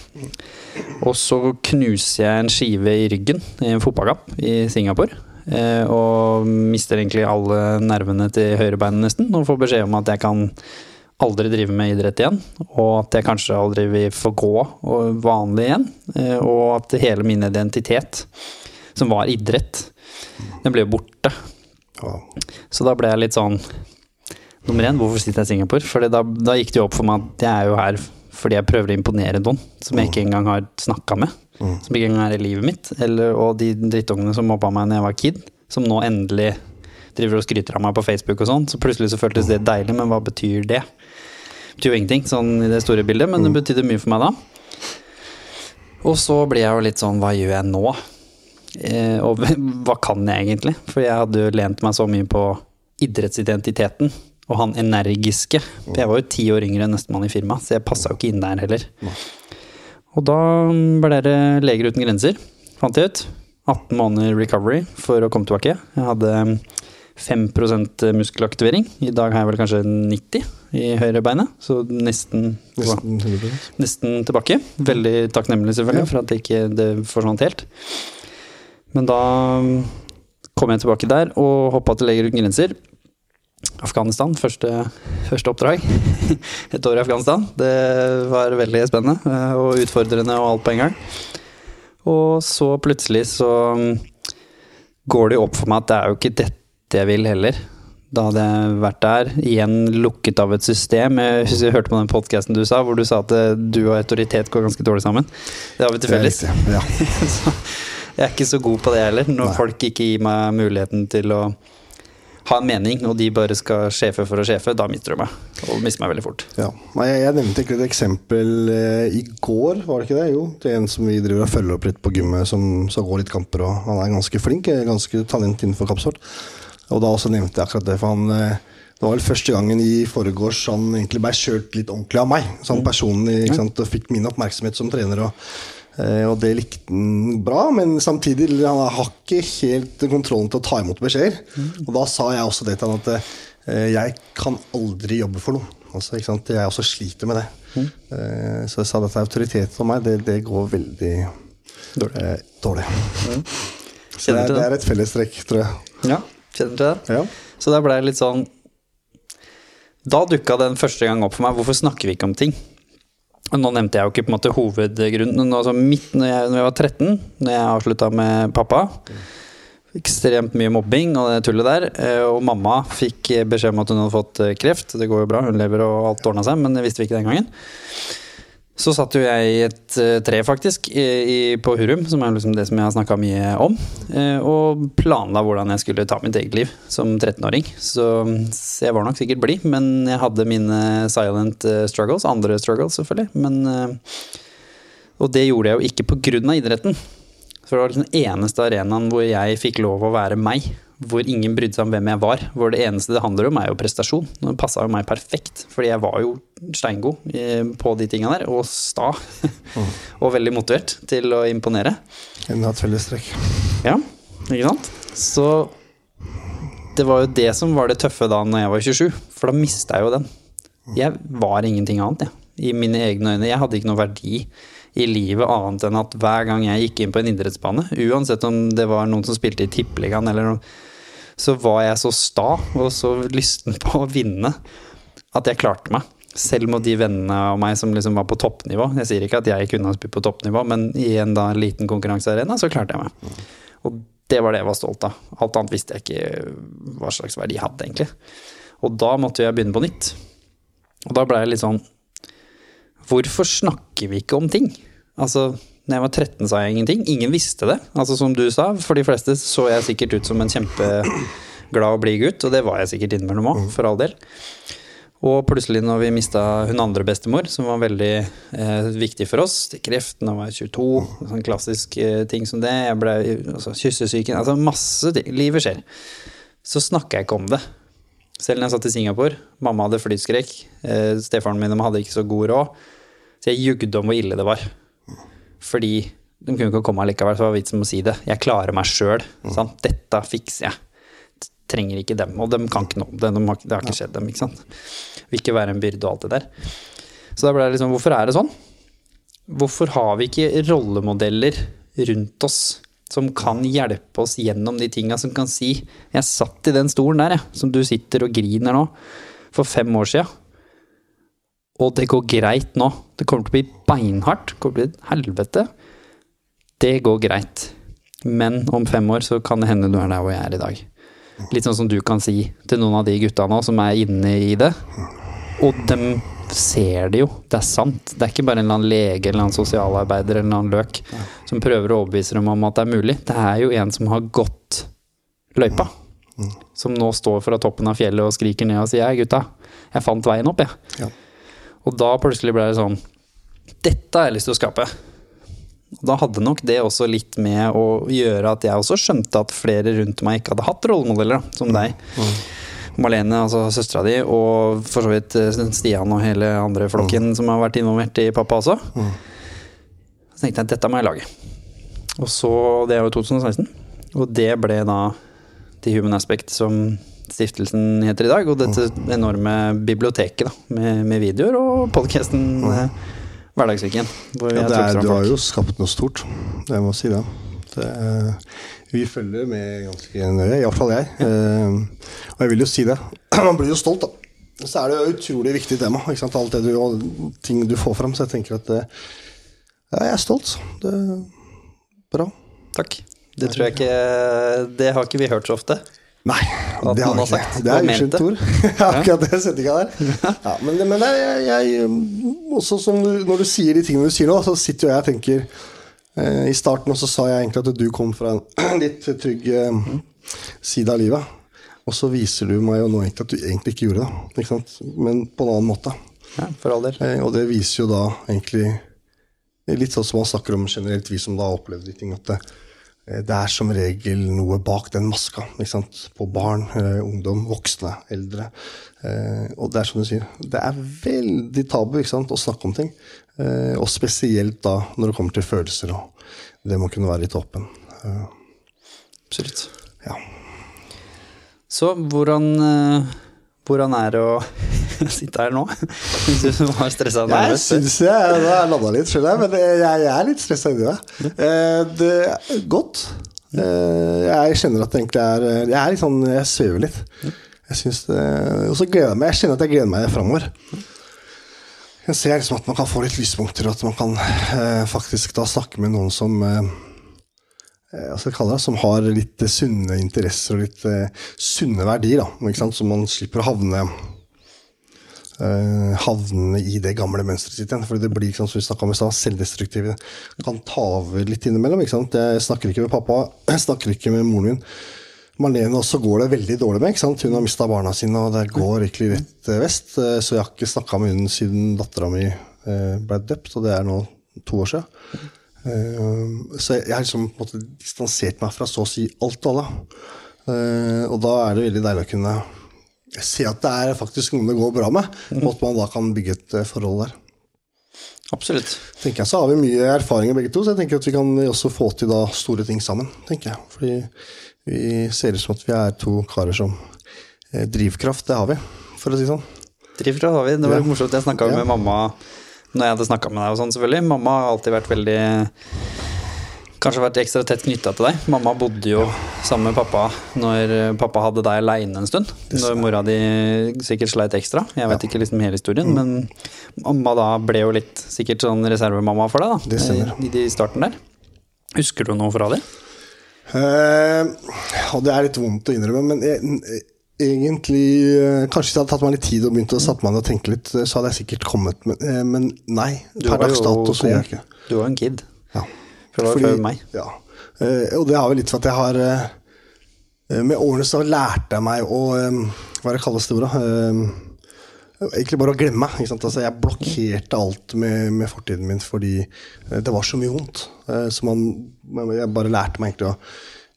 Og så knuser jeg en skive i ryggen i en fotballkamp i Singapore. eh, Og mister egentlig alle nervene til høyrebeinet nesten, og får beskjed om at jeg kan aldri drive med idrett igjen, og at jeg kanskje aldri vil få gå vanlig igjen. eh, Og at hele min identitet, som var idrett, den ble jo borte. Ja. Så da ble jeg litt sånn Nummer én, hvorfor sitter jeg i Singapore? For da, da gikk det jo opp for meg at jeg er jo her fordi jeg prøver å imponere noen som jeg ikke engang har snakka med. Som ikke engang er i livet mitt. Eller, og de drittungene som mobba meg da jeg var kid, som nå endelig driver og skryter av meg på Facebook og sånn. Så plutselig så føltes det deilig, men hva betyr det? Det betyr jo ingenting sånn i det store bildet, men det betydde mye for meg da. Og så blir jeg jo litt sånn, hva gjør jeg nå? Eh, og <laughs> hva kan jeg egentlig? For jeg hadde jo lent meg så mye på idrettsidentiteten og han energiske. For jeg var jo ti år yngre enn nestemann i firmaet, så jeg passa jo ikke inn der heller. Og da ble det Leger uten grenser, fant jeg ut. 18 måneder recovery for å komme tilbake. Jeg hadde 5% muskelaktivering. I dag har jeg vel kanskje 90 i høyre beinet, så nesten, Nesten nesten tilbake. Veldig takknemlig selvfølgelig for at det ikke det forsvant helt. Men da kom jeg tilbake der og hoppa til Leger uten grenser. Afghanistan, første, første oppdrag. <laughs> Et år i Afghanistan. Det var veldig spennende eh, og utfordrende og alt på en gang. Og så plutselig så mm, går det jo opp for meg at det er jo ikke dette jeg vil heller. Da hadde jeg vært der, igjen lukket av et system. Jeg <laughs> husker jeg hørte på den podkasten du sa, hvor du sa at eh, du og autoritet går ganske dårlig sammen. Det har vi til felles. Ja. <laughs> Jeg er ikke så god på det heller, når Nei. folk ikke gir meg muligheten til å ha en mening, og de bare skal sjefe for å sjefe, da mister du meg. Og mister meg veldig fort. Ja. Nei, Jeg, nevnte egentlig et eksempel eh, i går, var det ikke det? Jo, det er en som vi driver og følger opp litt på gymmet, som skal gå litt kamper, og han er ganske flink, eh, ganske talent innenfor kampsport. Og da også nevnte jeg akkurat det, for han eh, det var vel første gangen i forgårs han egentlig ble kjørt litt ordentlig av meg, sånn personlig, ikke sant, og fikk min oppmerksomhet som trener. og og det likte han bra, men samtidig han har ikke helt kontrollen til å ta imot beskjeder. Og da sa jeg også det til han at eh, jeg kan aldri jobbe for noen. Altså, ikke sant? Jeg også sliter med det. Eh, så jeg sa at autoritet for meg, det, det går veldig Dårlig. eh, dårlig. <laughs> Så det, det. er et fellestrekk, tror jeg. Ja, kjenner du det? Ja. Så det ble litt sånn Da dukka den første gang opp for meg. Hvorfor snakker vi ikke om ting? Nå nevnte jeg jo ikke på en måte hovedgrunnen. Altså midt når jeg, når jeg var 13, når jeg avslutta med pappa Ekstremt mye mobbing og det tullet der. eh, Og mamma fikk beskjed om at hun hadde fått eh, kreft. Det går jo bra, hun lever og alt ordna seg, men det visste vi ikke den gangen. Så satt jo jeg i et eh, tre, faktisk, i, på Hurum, som er liksom det som jeg har snakka mye om, eh, og planla hvordan jeg skulle ta mitt eget liv som 13-åring. Så, så jeg var nok sikkert blid, men jeg hadde mine silent eh, struggles, andre struggles selvfølgelig. Men, og det gjorde jeg jo ikke på grunn av idretten. For det var liksom den eneste arenaen hvor jeg fikk lov å være meg. Hvor ingen brydde seg om hvem jeg var. Hvor det eneste det handler om, er jo prestasjon. Det passa jo meg perfekt, fordi jeg var jo steingod eh, på de tinga der. Og sta. <laughs> og veldig motivert til å imponere. Enda et fellestrekk. Ja, ikke sant? Så det var jo det som var det tøffe da når jeg var 27, for da mista jeg jo den. Jeg var ingenting annet, jeg. I mine egne øyne. Jeg hadde ikke noe verdi i livet annet enn at hver gang jeg gikk inn på en idrettsbane, uansett om det var noen som spilte i Tippeligaen eller noe, så var jeg så sta og så lysten på å vinne at jeg klarte meg. Selv mot de vennene av meg som liksom var på toppnivå. Jeg sier ikke at jeg kunne ha spilt på toppnivå, men i en da liten konkurransearena så klarte jeg meg. Og det var det jeg var stolt av. Alt annet visste jeg ikke hva slags verdi jeg hadde, egentlig. Og da måtte jeg begynne på nytt. Og da ble jeg litt sånn Hvorfor snakker vi ikke om ting? Altså, når jeg var 13 sa jeg ingenting. Ingen visste det. Altså Som du sa, for de fleste så jeg sikkert ut som en kjempeglad og blid gutt, og det var jeg sikkert innimellom òg, for all del. Og plutselig når vi mista hun andre bestemor, som var veldig eh, viktig for oss, til kreft da var jeg 22, sånn klassisk eh, ting som det, jeg ble altså, kyssesyken, altså masse ting. Livet skjer. Så snakka jeg ikke om det. Selv når jeg satt i Singapore, mamma hadde flyskrekk, eh, stefaren min hadde ikke så god råd, så jeg jugde om hvor ille det var. Fordi de kunne ikke komme allikevel, så det var vitsen med å si det. Jeg klarer meg sjøl. Dette fikser jeg. Trenger ikke dem. Og de kan ikke noe om det. De har, det har ikke skjedd dem. ikke sant? Vil ikke være en byrde og alt det der. Så da ble det liksom, hvorfor er det sånn? Hvorfor har vi ikke rollemodeller rundt oss som kan hjelpe oss gjennom de tinga, som kan si 'Jeg satt i den stolen der, jeg, som du sitter og griner nå, for fem år sia'. Og det går greit nå. Det kommer til å bli beinhardt. Det kommer til å bli et helvete. Det går greit. Men om fem år så kan det hende du er der hvor jeg er i dag. Litt sånn som du kan si til noen av de gutta nå som er inne i det. Og dem ser det jo. Det er sant. Det er ikke bare en eller annen lege eller en sosialarbeider eller en løk som prøver å overbevise dem om at det er mulig. Det er jo en som har gått løypa. Som nå står fra toppen av fjellet og skriker ned og sier 'Hei, gutta, jeg fant veien opp', jeg. Ja. Og da plutselig ble det sånn Dette har jeg lyst til å skape. Og da hadde nok det også litt med å gjøre at jeg også skjønte at flere rundt meg ikke hadde hatt rollemodeller, da, som deg. Malene, altså søstera di, og for så vidt eh, Stian og hele andre flokken som har vært involvert i pappa også. Så tenkte jeg at dette må jeg lage. Og så, Det er jo 2016. Og det ble da The Human Aspect, som stiftelsen heter i dag. Og dette enorme biblioteket da, med, med videoer og podkasten. Hvor Ja, er, du har jo skapt noe stort. Jeg må si det. det er- vi følger med ganske nøye, iallfall jeg. Eh, og jeg vil jo si det. <clears throat> Man blir jo stolt, da. Så er det jo et utrolig viktig tema. Ikke sant? Alt det du, og ting du får fram. Så jeg tenker at det, ja, jeg er stolt. Det, Bra. Takk. Det tror jeg ikke Det har ikke vi hørt så ofte. Nei, At det har jeg ikke. sagt Det er uskyldt ord. <laughs> Akkurat det setninga der. Ja, men men jeg, jeg, også som du, Når du sier de tingene du sier nå, så sitter jo jeg og tenker eh, I starten også sa jeg egentlig at du kom fra en <clears throat> litt trygg eh, side av livet. Og så viser du meg jo nå egentlig at du egentlig ikke gjorde det. Ikke? Men på en annen måte. Ja, for all del. Eh, og det viser jo da egentlig Litt sånn som man snakker om generelt, vi som da har opplevd de ting, at det, eh, det er som regel noe bak den maska. På barn, eh, ungdom, voksne, eldre. Eh, og det er som du sier, det er veldig tabu å snakke om ting. Eh, og spesielt da når det kommer til følelser og det må kunne være litt åpen. Eh, Absolutt. ja. Så hvordan, eh, hvordan er det å sitte her nå? Du var stressa og Jeg syns jeg Nå har jeg landa litt, skjønner jeg, men jeg, jeg er litt stressa inni meg. Eh, Det er godt. Eh, Jeg kjenner at det egentlig er Jeg er litt sånn Jeg svever litt. Jeg syns det Og så gleder jeg meg. Jeg kjenner at jeg gleder meg framover. Jeg ser liksom at man kan få litt lyspunkter, og at man kan eh, faktisk da snakke med noen som eh, eh, hva skal jeg kalle det, som har litt eh, sunne interesser og litt eh, sunne verdier. Da? Så man slipper å havne eh, havne i det gamle mønsteret sitt igjen. For det blir som vi om i sted, selvdestruktive. Kan ta over litt innimellom. Jeg snakker ikke med pappa, <clears throat> jeg snakker ikke med moren min. Marlene også går det veldig dårlig med. Hun har mista barna sine, og det går egentlig rett eh, vest. Eh, Så jeg har ikke snakka med hun siden dattera mi eh, ble døpt, og det er nå to år siden. Eh, Så jeg har liksom på en måte distansert meg fra så å si alt og alle. Eh, Og da er det veldig deilig å kunne se at det er faktisk noen det går bra med, og at man da kan bygge et eh, forhold der. Absolutt. tenker jeg, Så har vi mye erfaringer begge to, så jeg tenker at vi kan også få til da store ting sammen. tenker jeg. Fordi vi ser ut som at vi er to karer som Drivkraft, det har vi, for å si det sånn. Drivkraft har vi. Det var Ja. morsomt. Jeg snakka Ja. med mamma når jeg hadde snakka med deg og sånn, selvfølgelig. Mamma har alltid vært veldig Kanskje vært ekstra tett knytta til deg. Mamma bodde jo sammen med pappa når pappa hadde deg aleine en stund. Når mora di sikkert sleit ekstra. Jeg vet ikke liksom hele historien, men mamma da ble jo litt sikkert sånn reservemamma for deg, da. Det stemmer. I, I starten der. Husker du noe fra det? Eh, det er litt vondt å innrømme, men jeg, egentlig eh, Kanskje hvis det hadde tatt meg litt tid og begynt å satt meg ned og tenke litt, eh, så hadde jeg sikkert kommet, men, eh, men nei. Per dags jo dato så gjør jeg ikke. Du var en kid. Ja. For det var før meg. Ja. Og det har vel litt for at jeg har Med årene så lærte jeg meg å Hva er det kalles det ordet? Egentlig bare å glemme. Ikke sant? Altså, jeg blokkerte alt med, med fortiden min fordi det var så mye vondt. Så man, man- jeg bare lærte meg egentlig å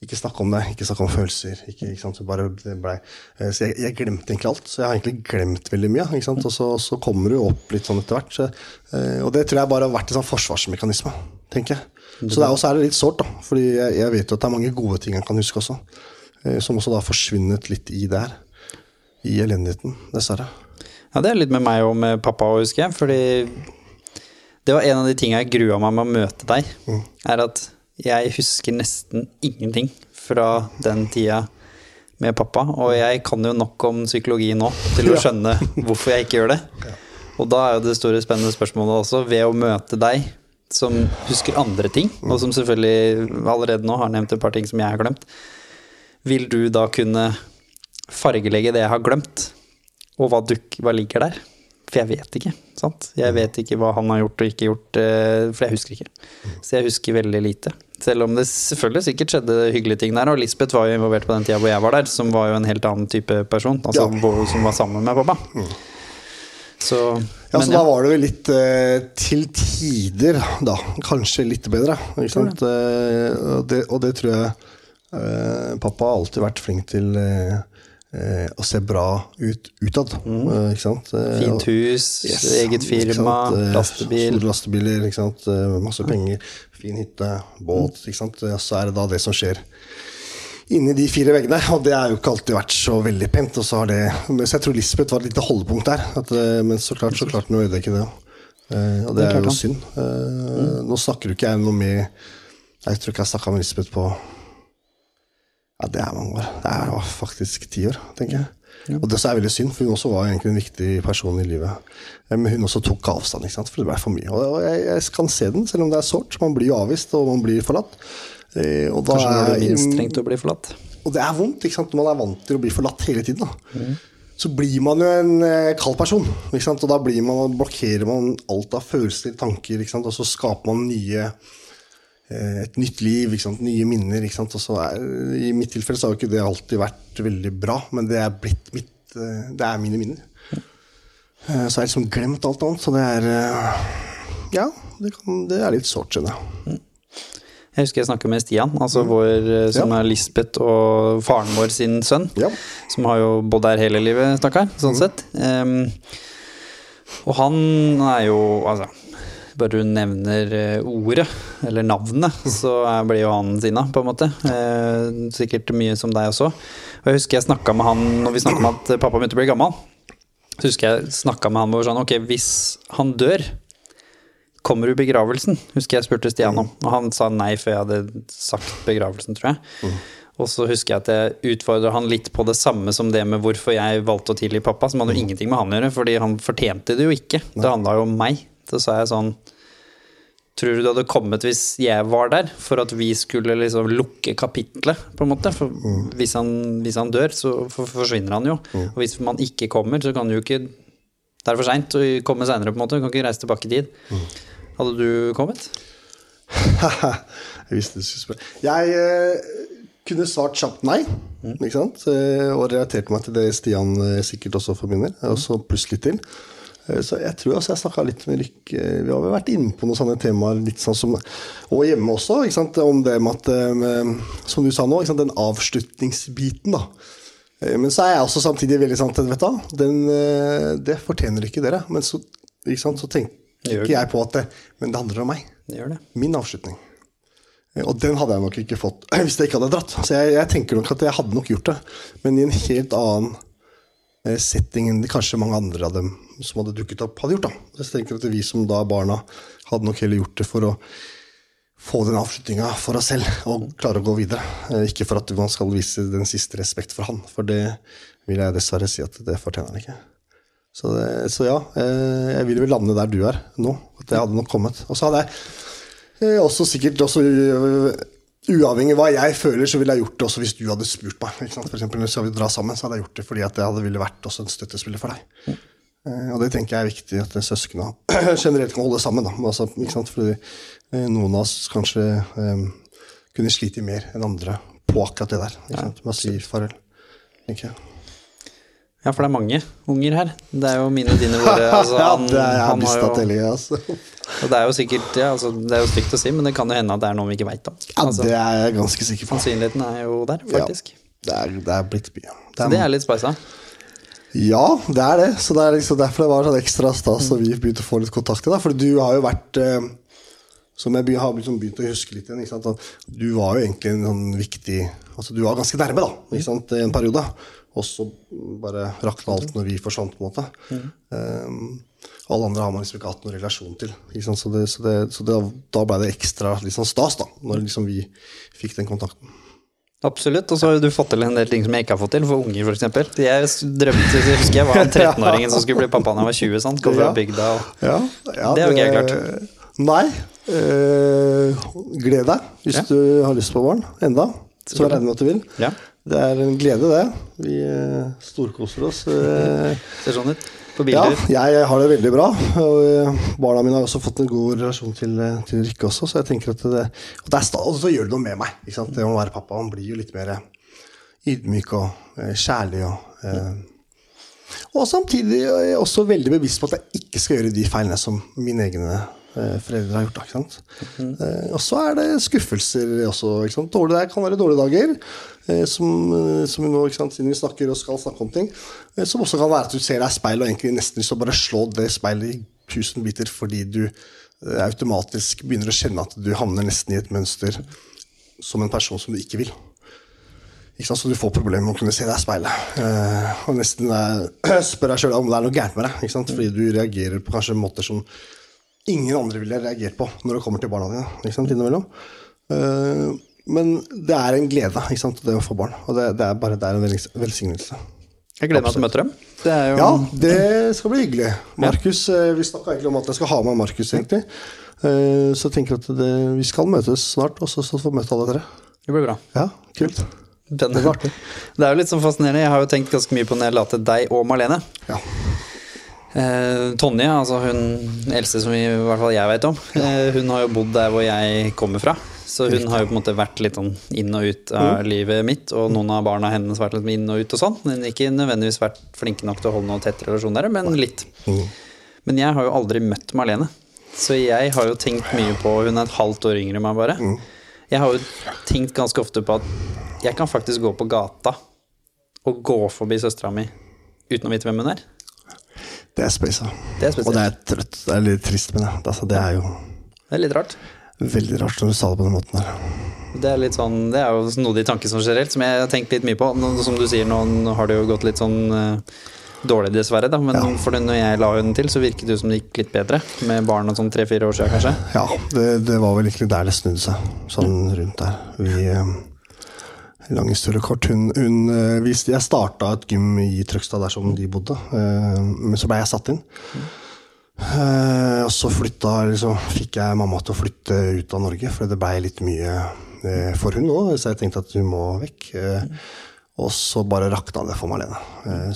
ikke snakke om det, ikke snakke om følelser. Ikke, ikke sant? Så, bare, det ble, eh, så jeg, jeg glemte egentlig alt. Så jeg har egentlig glemt veldig mye. Ikke sant? Og så, så kommer du opp litt sånn etter hvert. Så, eh, og det tror jeg bare har vært en sånn forsvarsmekanisme, tenker jeg. Så det er også er det litt sårt, da. Fordi jeg, jeg vet jo at det er mange gode ting jeg kan huske også. eh, Som også da har forsvunnet litt i det her. I elendigheten, dessverre. Ja, det er litt med meg og med pappa òg, husker jeg. Fordi det var en av de tinga jeg grua meg med å møte deg. Er at jeg husker nesten ingenting fra den tida med pappa. Og jeg kan jo nok om psykologi nå til å skjønne hvorfor jeg ikke gjør det. Og da er jo det store spennende spørsmålet også, ved å møte deg som husker andre ting, og som selvfølgelig allerede nå har nevnt et par ting som jeg har glemt, vil du da kunne fargelegge det jeg har glemt? Og hva, duk, hva ligger der? For jeg vet ikke. sant? Jeg vet ikke hva han har gjort og ikke gjort, eh, for jeg husker ikke. Så jeg husker veldig lite. Selv om det selvfølgelig sikkert skjedde hyggelige ting der. Og Lisbeth var jo involvert på den tida hvor jeg var der, som var jo en helt annen type person. Altså Ja. som var sammen med pappa. Så Ja, men så da var det vel litt eh, til tider, da. Kanskje litt bedre. Ikke sant? Eh, og, det, og det tror jeg Pappa har alltid vært flink til eh, eh, å se bra ut utad. eh, ikke sant? Eh, Fint hus, Yes, eget firma? Eh, lastebil. Store lastebiler, ikke sant? Eh, masse penger, fin hytte, båt. Ikke sant? Eh, Så er det da det som skjer inni de fire veggene. Og det har jo ikke alltid vært så veldig pent. Og så har det, så jeg tror Lisbeth var et lite holdepunkt der. At, eh, men så klart så klart hun ikke det. Eh, og det, Det er er jo synd. Eh, Nå snakker jo ikke jeg noe med Jeg tror ikke jeg snakka med Lisbeth på Ja, det er mange år. Det er faktisk ti år, tenker jeg. Og det er veldig synd, for hun også var egentlig en viktig person i livet. Men hun også tok avstand, for det ble for mye. Og jeg, jeg kan se den, selv om det er sårt. Man blir jo avvist, og man blir forlatt. Eh, Og da Kanskje når du minst trengte å bli forlatt. og det er vondt, ikke sant? når man er vant til å bli forlatt hele tiden. Da. Så blir man jo en eh, kald person, og da blir man, blokkerer man alt av følelser, tanker, og så skaper man nye, et nytt liv, ikke sant? nye minner. Ikke sant? Og så er, I mitt tilfelle så har jo ikke det alltid vært veldig bra, men det er blitt mitt, eh, det er mine minner. Så Så har jeg liksom glemt alt annet, så det er eh, Ja, det, kan, det er litt sårt, skjønner jeg. Jeg husker jeg snakka med Stian, altså vår, eh, som Mm. Ja. er Lisbeth og faren vår sin sønn. Ja. Som har jo bodd her hele livet, stakkar, sånn sett. Um, og han er jo, altså Bare du nevner eh, ordet, eller navnet, så er- blir jo han sinna, på en måte. Eh, sikkert mye som deg også. Og jeg husker jeg snakka med han når vi snakka om at pappa begynte å bli gammel. Så husker jeg snakka med han hvor sånn Ok, hvis han dør, kommer du i begravelsen? Husker jeg spurte Stian om. Og han sa nei før jeg hadde sagt begravelsen, tror jeg. Og så husker jeg at jeg utfordra han litt på det samme som det med hvorfor jeg valgte å tilgi pappa, som hadde jo ingenting med han å gjøre, fordi han fortjente det jo ikke. Det handla jo om meg. Så sa jeg sånn Tror du det hadde kommet hvis jeg var der, for at vi skulle liksom lukke kapitlet, på en måte? For hvis, han, hvis han dør, så for- forsvinner han jo. Og hvis man ikke kommer, så kan du jo ikke Det er for seint å komme seinere, på en måte. Du kan ikke reise tilbake i tid. Hadde du kommet? <laughs> jeg visste du skulle spørre. Jeg eh, kunne svart kjapt nei, ikke sant? Eh, og relaterte meg til det Stian eh, sikkert også forbinder, og så pluss litt til. Eh, Så jeg tror også jeg snakka litt med Lykke Vi har vel vært inne på noen sånne temaer litt sånn som Og hjemme også, om det med at eh, Som du sa nå, den avslutningsbiten, da. Eh, Men så er jeg også samtidig veldig sant, vet du, den, det fortjener ikke dere. Men så, sant? så tenker ikke jeg på at det, Men det handler om meg. Det det. Min avslutning. Og den hadde jeg nok ikke fått <clears throat> hvis jeg ikke hadde dratt. Så jeg, jeg tenker nok at jeg hadde nok gjort det, men i en helt annen eh, setting enn kanskje mange andre av dem som hadde dukket opp, hadde gjort. da. Jeg tenker at vi som da barna hadde nok heller gjort det for å få den avslutninga for oss selv og klare å gå videre. Eh, Ikke for at man skal vise den siste respekt for han, for det vil jeg dessverre si at det fortjener han ikke. Så, det, så ja, eh, jeg vil vel lande der du er nå. At det hadde nok kommet. Og så hadde jeg Eh, Også sikkert også Uavhengig av hva jeg føler, så ville jeg gjort det også hvis du hadde spurt meg. Ikke sant? For eksempel, skal vi dra sammen, så hadde jeg gjort det fordi at det hadde ville vært også en støttespiller for deg. Eh, og det tenker jeg er viktig at søsknene <clears throat> generelt kan holde sammen. Da. Altså? Fordi eh, noen av oss kanskje um, kunne slite mer enn andre på akkurat det der. Ikke sant? Med si farvel. tenker jeg. Ja, for det er mange unger her. Det er jo mine, og dine, våre. <laughs> Altså, ja, det er, jeg har jo, tellinga, altså. Og det er jo sikkert ja, altså, Det er jo stygt å si, men det kan jo hende at det er noe vi ikke veit om. Ja, Altså, det er jeg ganske sikker på. sannsynligheten er jo der, faktisk. Ja, det, er, det er blitt mye. Så det er litt spisa. Ja, det er det. Så det er liksom derfor det var sånn ekstra stas når vi begynte å få litt kontakt til deg. For du har jo vært eh, Som jeg har liksom begynt å huske litt igjen. Du var jo egentlig en sånn viktig Altså du var ganske nærme, da, i en periode. Og så bare rakna alt når vi forsvant, på en måte. Eh, alle andre har man liksom ikke hatt noen relasjon til. Sant? Så, det, så, det, så det, da ble det ekstra liksom stas, da, når liksom vi fikk den kontakten. Absolutt. Og så har du fått til en del ting som jeg ikke har fått til, for unger f.eks. Jeg drømte, jeg husker jeg var <laughs> en 13-åringen som skulle bli pappa da jeg var 20. sant? Kom fra bygda. Og... Ja, ja, Det har ikke jeg klart. Nei. Eh, gled deg hvis Ja. du har lyst på barn enda. Så jeg regner med at du vil. Ja. Det er en glede, det. Vi eh, storkoser oss. eh. <laughs> Ser sånn ut. På ja, jeg har det veldig bra. Eh, barna mine har også fått en god relasjon til, til Rikke også, så jeg tenker at det, og det er og så gjør det noe med meg. Ikke sant? Det å være pappa, man blir jo litt mer ydmyk og kjærlig og eh, og samtidig er jeg også veldig bevisst på at jeg ikke skal gjøre de feilene som mine egne eh, foreldre har gjort. Ikke sant? Eh, og så er det skuffelser også. Dårlige, det kan være dårlige dager, som, eh, som vi nå, ikke sant, siden vi snakker og skal snakke om ting. Eh, som også kan være at du ser deg i speilet og egentlig nesten lyst til bare slå det speilet i tusen biter fordi du eh, automatisk begynner å kjenne at du havner nesten i et mønster som en person som du ikke vil. Ikke sant? Så du får problemer med å kunne se deg i speilet. Eh, og nesten eh, <clears throat> spør deg sjøl om det er noe gærent med deg. Ikke sant? Fordi du reagerer på kanskje måter som ingen andre ville reagert på når det kommer til barna dine. Ikke sant? Innimellom. Eh, men det er en glede ikke sant, det å få barn. Og det, det er bare det er en velsignelse. Jeg gleder meg til å møte dem. Det er jo Ja, det skal bli hyggelig. Markus, eh, Vi snakka egentlig om at jeg skal ha med Markus, egentlig. Eh, Så jeg tenker at det, vi skal møtes snart, og så får vi møte alle dere. det blir bra. Ja, kult. Den, Det blir artig. det er jo litt sånn fascinerende. Jeg har jo tenkt ganske mye på når jeg la til deg og Marlene. Ja. Eh, Tonje, altså hun eldste som i hvert fall jeg vet om, eh, hun har jo bodd der hvor jeg kommer fra. Så hun har jo på en måte vært litt sånn inn og ut av livet mitt, og noen av barna hennes vært litt inn og ut og sånn. Men ikke nødvendigvis vært flinke nok til å holde noe tett relasjon der, men litt. Men jeg har jo aldri møtt Marlene. Så jeg har jo tenkt mye på Hun er et halvt år yngre enn meg, bare. Jeg har jo tenkt ganske ofte på at jeg kan faktisk gå på gata og gå forbi søstera mi uten å vite hvem hun er. Det er spesielt. Og det er trøtt. Det er litt trist, men det, altså, det er jo Det er litt rart. Veldig rart når du sa det på den måten der. Det er, litt sånn, det er jo noe de tanker som generelt, som jeg har tenkt litt mye på. Som du sier, nå har det jo gått litt sånn eh, dårlig, dessverre. Da. Men for når jeg la hunden til, så virket det jo som det gikk litt bedre. Med barn og sånn tre-fire år siden, kanskje. Ja, det, det var vel egentlig der det snudde seg. Sånn rundt der. Vi eh, Lang historie kort. Hun, hun, eh, jeg starta et gym i Trøgstad, der som de bodde. Men så ble jeg satt inn. Eh, Og så flytta, liksom, fikk jeg mamma til å flytte ut av Norge, for det blei litt mye uh, for hun òg. Så jeg tenkte at hun må vekk. Eh, Og så bare rakna det for Marlene.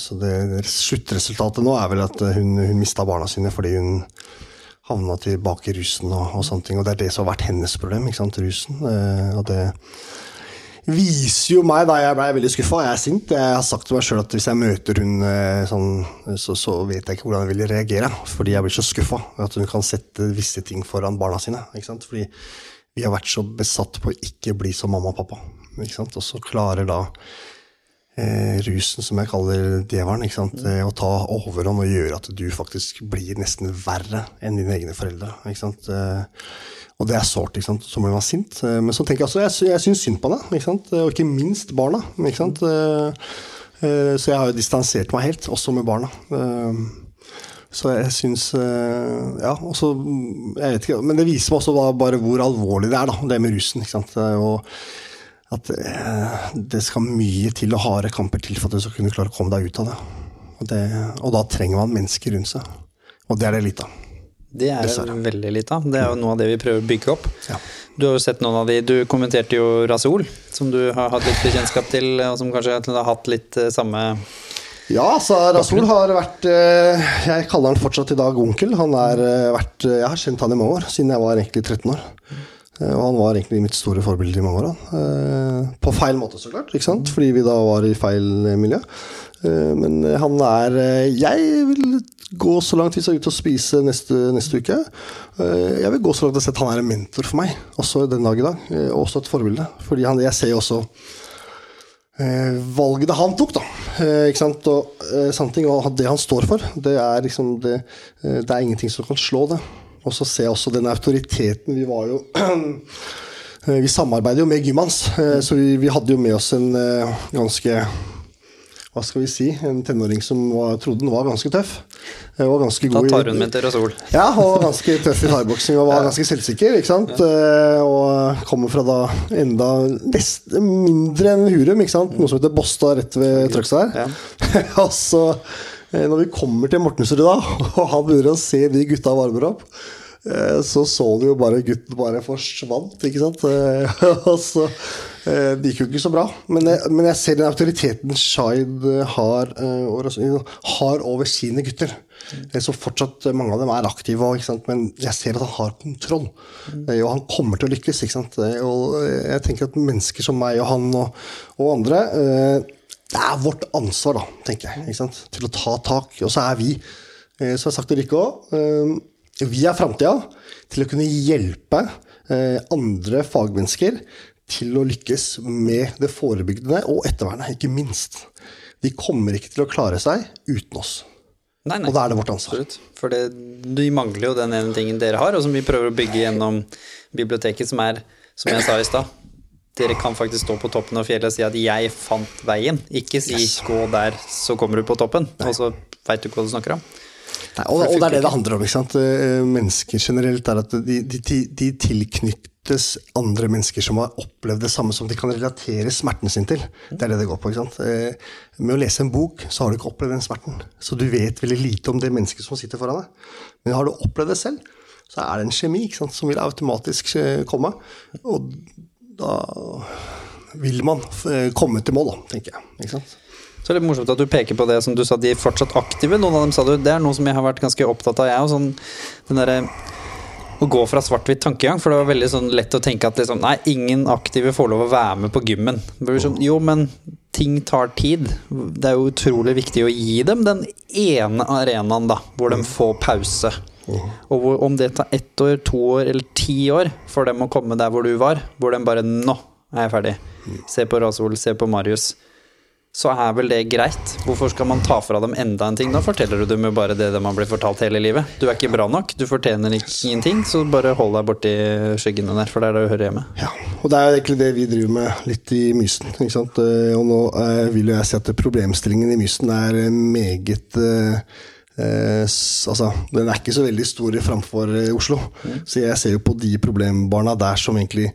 Så det, sluttresultatet nå er vel at hun, hun mista barna sine fordi hun havna tilbake i rusen og, og sånne ting. Og det er det som har vært hennes problem, ikke sant, rusen. Og det viser jo meg da jeg blei veldig skuffa. Jeg er sint. Jeg har sagt til meg sjøl at hvis jeg møter hun eh, sånn, så, så vet jeg ikke hvordan jeg vil reagere. Fordi jeg blir så skuffa. At hun kan sette visse ting foran barna sine. Fordi vi har vært så besatt på å ikke bli som mamma og pappa. Og så klarer da eh, rusen, som jeg kaller djevelen, ikke sant? Eh, å ta overhånd og gjøre at du faktisk blir nesten verre enn dine egne foreldre. Ikke sant? Eh, og det er sårt. ikke sant? Så blir man sint. Eh, Men så tenker jeg også, jeg, jeg syns synd på deg, ikke sant? og ikke minst barna. ikke sant? Eh, eh, Så jeg har jo distansert meg helt, også med barna. Så jeg syns Ja, og så Jeg vet ikke, men det viser meg også bare hvor alvorlig det er, da, det med rusen. ikke sant? Og at det skal mye til og harde kamper til for at du skal kunne klare å komme deg ut av det. Og, det, og da trenger man mennesker rundt seg. Og det er det litt av. Det er Dessverre. veldig lite av. Det er jo noe av det vi prøver å bygge opp. Ja. Du har jo sett noen av de, du kommenterte jo Raseol, som du har hatt litt bekjentskap til, og som kanskje har hatt litt eh, samme Ja, så Rasul har vært eh, Jeg kaller han fortsatt i dag onkel. Han har eh, vært Jeg har kjent han i mange år, siden jeg var egentlig 13 år. Og han var egentlig mitt store forbilde i mange år. På feil måte, så klart, ikke sant? fordi vi da var i feil miljø. Eh, Men han er eh, Jeg vil gå så langt hvis jeg er ute og spise neste, neste uke. Eh, Jeg vil gå så langt at han er en mentor for meg, også den dag i dag. eh, Og også et forbilde. Fordi han, jeg ser jo også eh, valget han tok, da. Eh, ikke sant? Og eh, sånne og det han står for, det er liksom det, eh, det er ingenting som kan slå det. Og så ser jeg også den autoriteten Vi var jo <clears throat> eh, Vi samarbeider jo med gymmet hans, eh, så vi, vi hadde jo med oss en eh, ganske hva skal vi si, en tenåring som var, trodde den var ganske tøff. Var Og ganske god i- tar hun med til Rasol. ja, og var ganske tøff i thaiboksing og var <laughs> ganske selvsikker. ikke sant? Ja. Og kommer fra da enda nest, mindre enn Hurum, ikke sant? noe som heter Båstad rett ved Trøgstad her. <laughs> og så, eh, når vi kommer til Mortensrud da, <laughs> og han begynner å se de gutta varmer opp, eh, så så du jo bare gutten bare forsvant, ikke sant? Eh, <laughs> Og så eh, Det gikk jo ikke så bra. Men jeg, men jeg ser den autoriteten Shaid eh, har, eh, har over sine gutter. Eh, Så fortsatt eh, mange av dem er aktive, ikke sant? men jeg ser at han har kontroll. Eh, Og han kommer til å lykkes. Ikke sant? Eh, Og eh, jeg tenker at mennesker som meg og han og, og andre eh, Det er vårt ansvar, da, tenker jeg, ikke sant? til å ta tak. Og så er vi, eh, som jeg har sagt til Rikke òg, vi er framtida til å kunne hjelpe eh, andre fagmennesker til å lykkes med det forebyggende og ettervernet, ikke minst. De kommer ikke til å klare seg uten oss. Nei, nei. Og da er det vårt ansvar. For det, de mangler jo den ene tingen dere har, og som vi prøver å bygge gjennom biblioteket, som er, som jeg sa i stad Dere kan faktisk stå på toppen av fjellet og si at 'jeg fant veien'. Ikke si 'gå der, så kommer du på toppen', og så veit du ikke hva du snakker om. Nei, og, og det er det det handler om. ikke sant? Eh, Mennesker generelt er at de, de, de, tilknyttes andre mennesker som har opplevd det samme som de kan relatere smerten sin til. Det er det det går på. ikke sant? Eh, med å lese en bok så har du ikke opplevd den smerten. Så du vet veldig lite om det mennesket som sitter foran deg. Men har du opplevd det selv, så er det en kjemi ikke sant, som vil automatisk eh, komme. Og da vil man komme til mål, tenker jeg. ikke sant? Så det er litt morsomt at du peker på det som du sa, de er fortsatt aktive. Noen av dem sa du, det er noe som jeg har vært ganske opptatt av, jeg òg. Sånn, den derre å gå fra svart-hvitt tankegang, for det var veldig sånn lett å tenke at liksom, nei, ingen aktive får lov å være med på gymmen. Sånn, jo, men ting tar tid. Det er jo utrolig viktig å gi dem den ene arenaen, da, hvor de får pause. Og hvor, om det tar ett år, to år eller ti år for dem å komme der hvor du var, hvor de bare Nå er jeg ferdig. Se på Rasol, se på Marius. Så er vel det greit. Hvorfor skal man ta fra dem enda en ting? Da forteller du dem jo bare det de har blitt fortalt hele livet. Du er ikke bra nok, du fortjener ingenting, så bare hold deg borti skyggene der, for det er der du hører hjemme. Ja, og det er jo egentlig det vi driver med litt i Mysen. ikke sant? Eh, Og nå eh, vil jo jeg si at problemstillingen i Mysen er eh, meget eh, altså, Den er ikke så veldig stor framfor Oslo. Oslo. Så jeg ser jo på de problembarna der som egentlig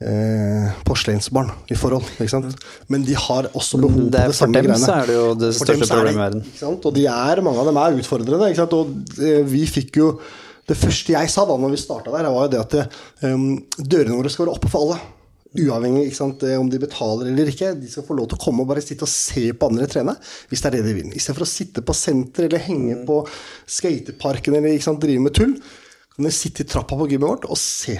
eh, porselensbarn i forhold. ikke sant? Men de har også behov Det er- på det for dem greiene. så er det jo det største det- problemet i verden. ikke sant? Og de er, mange av dem er utfordrende. Ikke sant? Og eh, vi fikk jo Det første jeg sa da når vi starta der, var jo det at eh, dørene våre skal være oppe for alle. Uavhengig sant, eh, om de betaler eller ikke. De skal få lov til å komme og bare sitte og se på andre trene, hvis det er det de vil. Istedenfor å sitte på senter eller henge Mm. på skateparken eller sant, drive med tull. Kan dere sitte i trappa på gymmet vårt og se.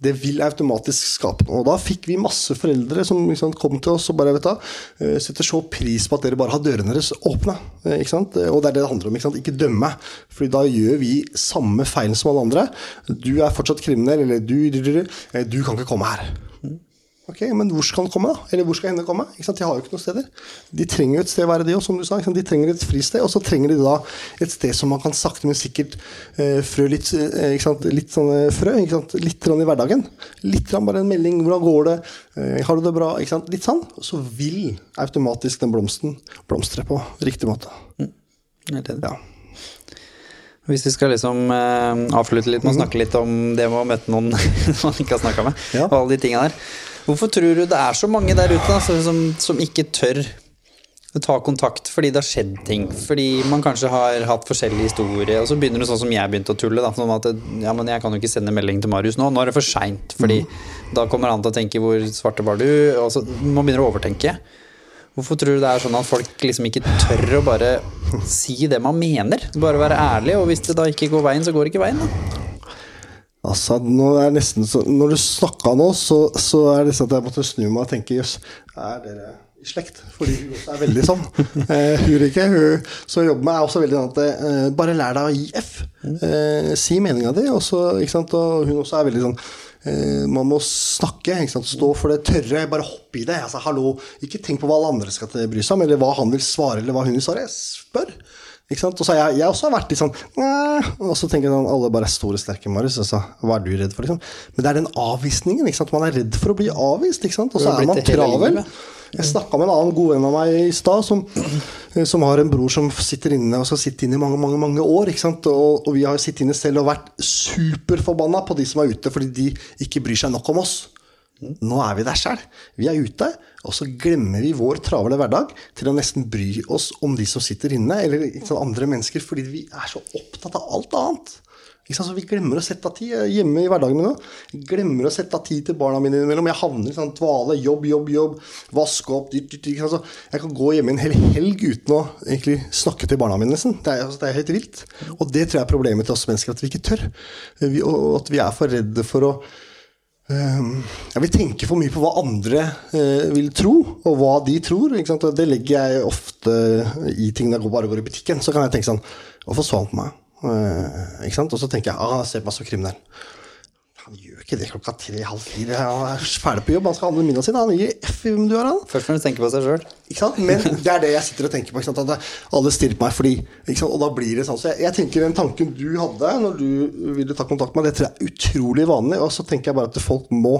Det vil automatisk skape noe. Og da fikk vi masse foreldre som sant, kom til oss og bare vet du, eh, setter så pris på at dere bare har dørene deres åpne. eh, Ikke sant? Og det er det det handler om. Ikke, sant? ikke dømme. Fordi da gjør vi samme feil som alle andre. Du er fortsatt kriminell, eller du, du, du, du, eh, du kan ikke komme her. Ok, Men hvor skal han komme, da? Eller hvor skal henne komme? Ikke sant? De har jo ikke noen steder. De trenger jo et sted å være, de òg, som du sa. De trenger et fristed, og så trenger de da et sted som man kan sakte, men sikkert eh, frø litt, eh, ikke sant? litt sånne frø. Ikke sant? Litt i hverdagen. Litt bare en melding. Hvordan går det? Eh, har du det bra? Ikke sant? Litt sånn. Så vil automatisk den blomsten blomstre på riktig måte. Helt det. Ja. Hvis vi skal liksom eh, avslutte litt med å snakke litt om det med å møte noen <laughs> man ikke har snakka med, Ja. og alle de tinga der. Hvorfor tror du det er så mange der ute da, som, som ikke tør å ta kontakt fordi det har skjedd ting? Fordi man kanskje har hatt forskjellige historier, og så begynner det sånn som jeg begynte å tulle. Da, sånn at ja, men jeg kan jo ikke sende melding til Marius nå, nå er det for seint. Fordi da kommer han til å tenke 'hvor svarte var du?' Og så, man begynner å overtenke. Hvorfor tror du det er sånn at folk liksom ikke tør å bare si det man mener? Bare være ærlig, og hvis det da ikke går veien, så går det ikke veien, da. Altså, nå er det nesten så, Når du snakka nå, så, så er det sånn at jeg måtte snu meg og tenke Jøss, er dere i slekt? Fordi hun også er veldig sånn. <laughs> Eh, hun ikke, hun som jobber med, er også veldig sånn at eh, bare lær deg å gi F. Eh, si meninga di. Og, så, og hun også er veldig sånn eh, man må snakke, stå for det tørre, bare hoppe i det. Altså, hallo, Ikke tenk på hva alle andre skal bry seg om, eller hva han vil svare, eller hva hun vil svare. Spør! Ikke sant? Og så har jeg, jeg også har vært litt sånn «Næh», Og så tenker sånn Alle bare er store, sterke, Marius. Altså, hva er du redd for? Liksom? Men det er den avvisningen. Ikke sant? Man er redd for å bli avvist. Ikke sant? Og så er man travel. Jeg snakka med en annen god venn av meg i stad, som, som har en bror som sitter inne og skal sitte inne i mange mange, mange år. Ikke sant? Og, og vi har sittet inne selv og vært superforbanna på de som er ute, fordi de ikke bryr seg nok om oss. Nå er vi der sjøl. Vi er ute, og så glemmer vi vår travle hverdag til å nesten bry oss om de som sitter inne, eller sant, andre mennesker, fordi vi er så opptatt av alt annet. Så Vi glemmer å sette av tid eh, hjemme i hverdagen min òg. Glemmer å sette av tid til barna mine innimellom. Jeg havner i sånn dvale. Jobb, jobb, jobb. Vaske opp. Dyrt, dyrt, dyrt. Altså, jeg kan gå hjemme en hel helg uten å egentlig snakke til barna mine. nesten. Det er, altså, det er helt vilt. Og det tror jeg er problemet til oss mennesker, at vi ikke tør. Vi, og at vi er for redde for å jeg vil tenke for mye på hva andre eh, vil tro, og hva de tror. Og det legger jeg ofte i ting når jeg bare går i butikken. Så kan jeg tenke sånn Hvorfor så han på meg? Eh? Og så tenker jeg ah, se på meg så kriminell. Han er ikke det klokka tre-halv fire. Han er ferdig på jobb, han skal handle middagen sin. Han gir F i hvem du er, han. Først når du tenker på seg sjøl. Men det er det jeg sitter og tenker på. At alle stirrer på meg fordi? Og da blir det sånn. Så jeg, jeg tenker den tanken du hadde når du ville ta kontakt med meg, det tror jeg er utrolig vanlig. Og så tenker jeg bare at folk må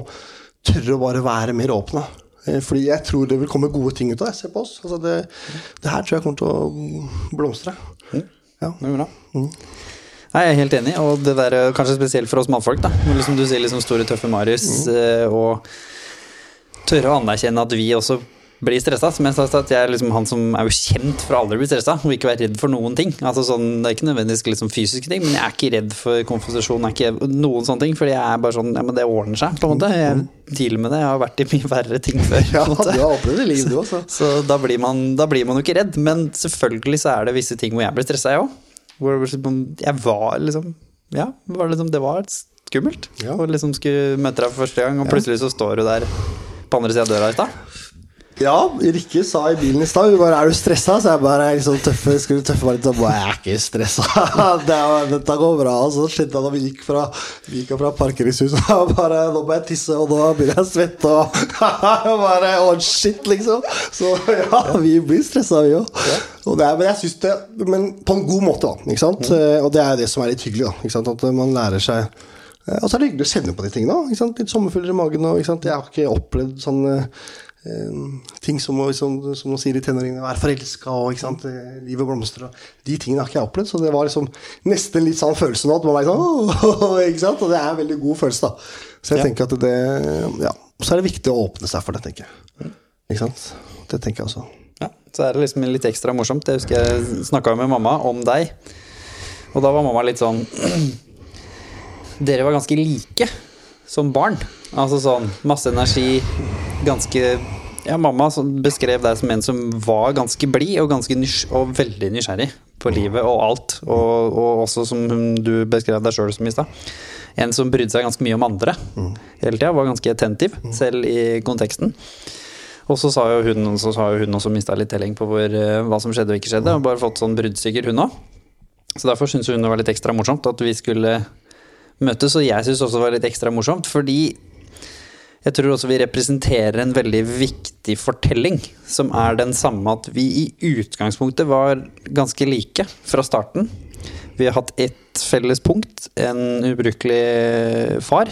tørre å bare være mer åpne. Eh, Fordi jeg tror det vil komme gode ting ut av det. Se på oss. Altså det, det her tror jeg kommer til å blomstre. Ja. Det er bra. Nei, Jeg er helt enig, og det der er kanskje spesielt for oss mannfolk. da liksom Du sier liksom store, tøffe Marius, mm. og tørre å anerkjenne at vi også blir stressa. Som jeg sa, at jeg er liksom han som er jo kjent for å aldri bli stressa, og ikke være redd for noen ting. Altså sånn, Det er ikke nødvendigvis liksom fysiske ting, men jeg er ikke redd for konfrontasjon. Jeg er ikke noen sånne ting, fordi jeg er bare sånn Ja, men det ordner seg, på en måte. Jeg dealer med det. Jeg har vært i mye verre ting før. <laughs> Ja, du har opplevd det livet, du også. Så da blir, man, da blir man jo ikke redd. Men selvfølgelig så er det visse ting hvor jeg blir stressa, jeg òg. Hvor liksom- jeg var liksom Ja, var liksom, det var skummelt. Ja. Og liksom skulle møte deg for første gang, og plutselig så står du der på andre sida av døra i stad. Ja, Rikke sa i bilen i stad 'Er du stressa?' Så jeg bare er liksom tøffe, skulle tøffe meg litt. Og bare, jeg er ikke stressa. <laughs> Det er- Dette går bra. Og så skjedde det da vi gikk fra, vi gikk fra parkeringshuset. <laughs> Og bare, nå må jeg tisse, og nå begynner jeg å svette. Og <laughs> bare oh shit, liksom. Så ja, vi blir stressa, vi òg. Men jeg synes det Men på en god måte, da. Ikke sant? Eh, Og det er det som er litt hyggelig. da Ikke sant? At man lærer seg Eh, Og så er det hyggelig å kjenne på de tingene. Ikke sant? Litt sommerfugler i magen. Og, ikke sant? Jeg har ikke opplevd sånne eh, ting som, som, som man sier i tenåringene, være forelska og ikke sant? eh, livet blomstrer. De tingene har ikke jeg opplevd. Så det var liksom nesten litt sånn følelse nå at man er sånn <laughs> ikke sant? Og det er en veldig god følelse, da. Så jeg Ja. tenker at det Ja. Så er det viktig å åpne seg for det, tenker jeg. Ikke sant? Det tenker jeg også. Ja, så er det liksom litt ekstra morsomt. Jeg husker jeg snakka med mamma om deg, og da var mamma litt sånn <clears throat> Dere var ganske like som barn. Altså sånn masse energi, ganske Ja, mamma beskrev deg som en som var ganske blid og og veldig nysgjerrig på livet og alt. Og, og også som du beskrev deg sjøl som i stad. En som brydde seg ganske mye om andre hele tida. Var ganske attentiv, selv i konteksten. Og så sa jo hun, så sa jo hun også mista litt telling på hvor, eh, hva som skjedde og ikke skjedde. Og bare fått sånn bruddstykker, hun òg. Så derfor syntes hun det var litt ekstra morsomt at vi skulle møtes. Og jeg syntes også det var litt ekstra morsomt, fordi jeg tror også vi representerer en veldig viktig fortelling, som er den samme at vi i utgangspunktet var ganske like fra starten. Vi har hatt ett felles punkt, en ubrukelig far,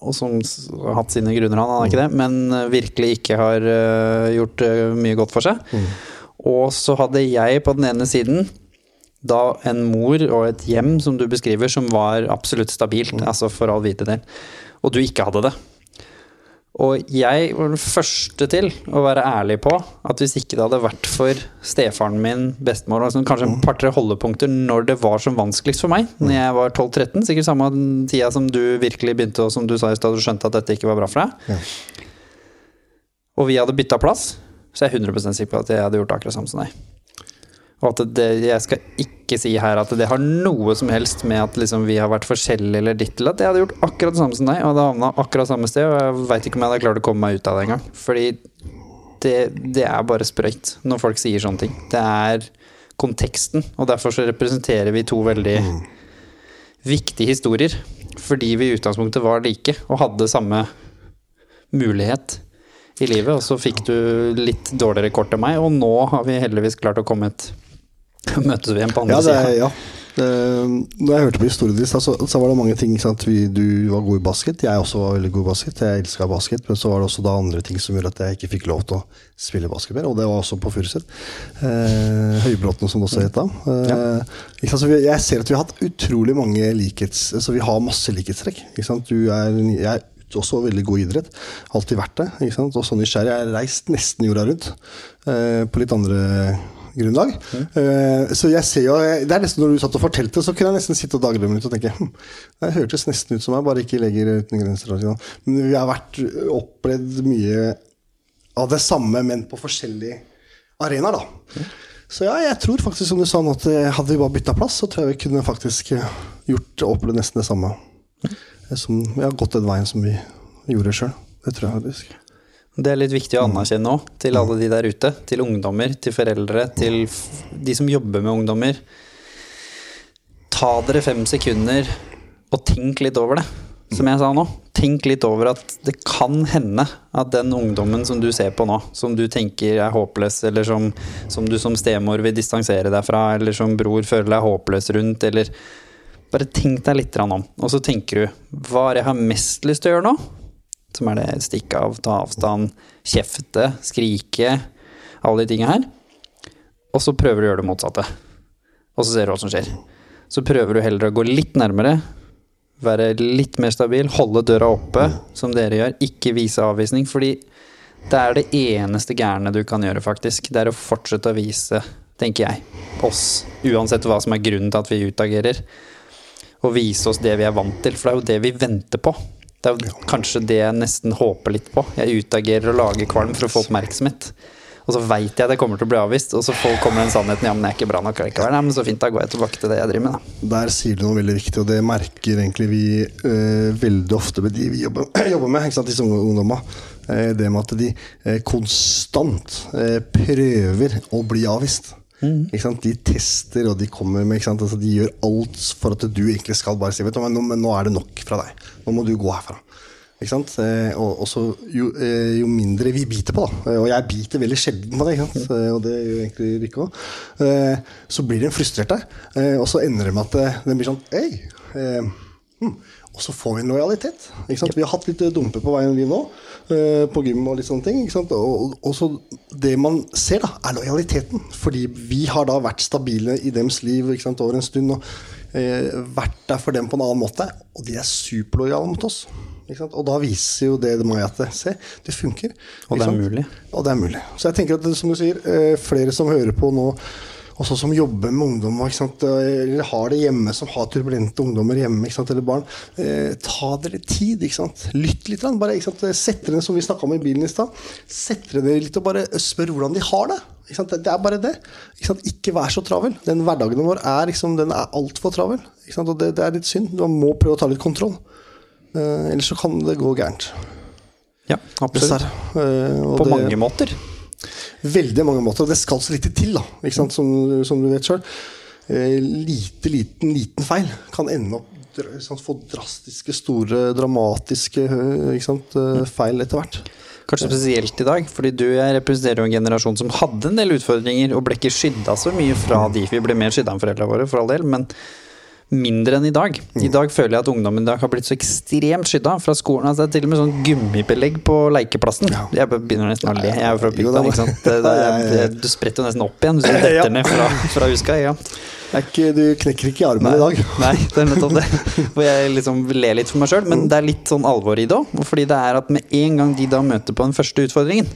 og som har hatt sine grunner, han, han er ikke det, men virkelig ikke har eh, gjort eh, mye godt for seg. Og så hadde jeg på den ene siden da en mor og et hjem, som du beskriver, som var absolutt stabilt, altså for all vite del, og du ikke hadde det. Og jeg var den første til å være ærlig på at hvis ikke det hadde vært for stefaren min, bestemor, og sånn, kanskje et par-tre holdepunkter når det var som vanskeligst for meg, når jeg var 12-13, sikkert samme tida som du virkelig begynte, og som du sa i stad, du skjønte at dette ikke var bra for deg, og vi hadde bytta plass, så jeg er jeg 100 sikker på at jeg hadde gjort akkurat samme som deg. Og at det, jeg skal ikke si her at det har noe som helst med at liksom vi har vært forskjellige eller ditt eller at jeg hadde gjort akkurat det samme som deg, og hadde havna akkurat samme sted, og jeg veit ikke om jeg hadde klart å komme meg ut av det engang. Fordi det, det er bare sprøyt når folk sier sånne ting. Det er konteksten, og derfor så representerer vi to veldig viktige historier. Fordi vi i utgangspunktet var like og hadde samme mulighet i livet, og så fikk du litt dårligere kort enn meg, og nå har vi heldigvis klart å komme et <laughs> Møtes vi igjen på andre Ja, sida. ja. Når jeg hørte på historien din, så, så var det mange ting. Vi, du var god i basket, jeg også var veldig god i basket. Jeg elska basket, men så var det også da andre ting som gjorde at jeg ikke fikk lov til å spille basket mer, og det var også på Furuset. Eh, Høybråten, som det også het da. Eh, ja. Så vi, jeg ser at vi har hatt utrolig mange likhets... Så vi har masse likhetstrekk. Du er, jeg er også veldig god i idrett. Alltid vært det. Ikke sant? Også nysgjerrig. Jeg har reist nesten jorda rundt eh, på litt andre grunnlag. Eh, så jeg ser jo Det er nesten når du satt og fortalte, så kunne jeg nesten sitte og daglømme litt og tenke hm, Det hørtes nesten ut som jeg bare ikke legger uten grenser. og sånn. Men vi har vært opplevd mye av det samme, men på forskjellige arenaer, da. Så ja, jeg tror faktisk som du sa nå, at eh, hadde vi bare bytta plass, så tror jeg vi kunne faktisk gjort gjort opplevd nesten det samme. Eh, Som vi har gått den veien som vi gjorde sjøl. Det tror jeg faktisk. Det er litt viktig å anerkjenne òg, til alle de der ute. Til ungdommer, til foreldre, til de som jobber med ungdommer. Ta dere fem sekunder og tenk litt over det, som jeg sa nå. Tenk litt over at det kan hende at den ungdommen som du ser på nå, som du tenker er håpløs, eller som, som du som stemor vil distansere deg fra, eller som bror føler deg håpløs rundt, eller Bare tenk deg litt om, og så tenker du hva er det jeg har mest lyst til å gjøre nå? Som er det stikke av, ta avstand, kjefte, skrike, alle de tingene her. Og så prøver du å gjøre det motsatte. Og så ser du hva som skjer. så prøver du heller å gå litt nærmere. Være litt mer stabil, holde døra oppe, som dere gjør. Ikke vise avvisning, fordi det er det eneste gærne du kan gjøre, faktisk. Det er å fortsette å vise, tenker jeg, oss, uansett hva som er grunnen til at vi utagerer. Og vise oss det vi er vant til, for det er jo det vi venter på. Det er kanskje det jeg nesten håper litt på. Jeg utagerer og lager kvalm for å få oppmerksomhet. Og så veit jeg det kommer til å bli avvist, og så kommer den sannheten ja, men jeg er ikke bra nok likevel. Nei, men så fint, da går jeg tilbake til det jeg driver med, da. Der sier du noe veldig viktig, og det merker egentlig vi eh, veldig ofte med de vi jobber, <clears throat> jobber med, ikke sant, disse ungdomma. Eh, det med at de eh, konstant eh, prøver å bli avvist. Sant? De tester og de kommer med? Altså, De gjør alt for at du egentlig skal bare si Vet du, nå, nå er det nok fra deg. Nå må du gå herfra. Ikke sant? Eh, og, og så jo, eh, jo mindre vi biter på, da, og jeg biter veldig sjelden på det? Eh, og det gjør egentlig Rikke òg, så blir den frustrert og så ender det med at den blir sånn Hei! Eh, hm. Og så får vi en lojalitet. Vi har hatt litt eh, dumper på veien, vi nå, eh, på gym og litt sånne ting. Og, og så det man ser, da, er lojaliteten. Fordi vi har da vært stabile i deres liv over en stund. og eh, vært der for dem på en annen måte, og de er superlojale mot oss. Og da viser jo det meg at se, det funker. Og det er mulig. Og det er mulig. Så jeg tenker at som du sier, eh, flere som hører på nå, også som jobber med ungdom, ikke sant? eh, eller har det hjemme, som har turbulente ungdommer hjemme, eller barn, eh, ta dere tid. Ikke sant? Lytt litt. Bare, ikke sant? Sett dere ned, som vi snakka om i bilen i stad. Sett dere ned litt og bare spør hvordan de har det. Ikke, sant? Det- det er bare det. Ikke, sant? ikke vær så travel. Den hverdagen vår er, liksom, den er altfor travel. Ikke sant? Og det, det er litt synd. Man må prøve å ta litt kontroll. Eh, ellers så kan det gå gærent. Ja, absolutt. Dessverre. Eh, På det- mange måter. Veldig mange måter. Og det skal så lite til, da, ikke sant? Som, som du vet sjøl. Eh, lite, liten, liten feil kan ende opp sant? få drastiske, store, dramatiske eh, sant? eh, feil etter hvert. Kanskje spesielt i dag, fordi du jeg representerer jo en generasjon som hadde en del utfordringer, og ble ikke skydda så mye fra de. Vi ble mer skydda enn foreldrene våre, for all del, men mindre enn i dag. I dag føler jeg at ungdommen i dag har blitt så ekstremt skydda fra skolen. Altså, det er til og med sånn gummibelegg på lekeplassen. Jeg begynner nesten å le. Jeg er jo fra bygda, ikke sant. <laughs> Det, det, det, du spretter jo nesten opp igjen hvis du <laughs> detter ned fra, fra huska. Ja. Ikke, du knekker ikke i armen i dag. <laughs> Nei, det er nettopp det. Hvor jeg liksom ler litt for meg sjøl, men det er litt sånn alvor i det òg. Fordi det er at med en gang de da møter på den første utfordringen,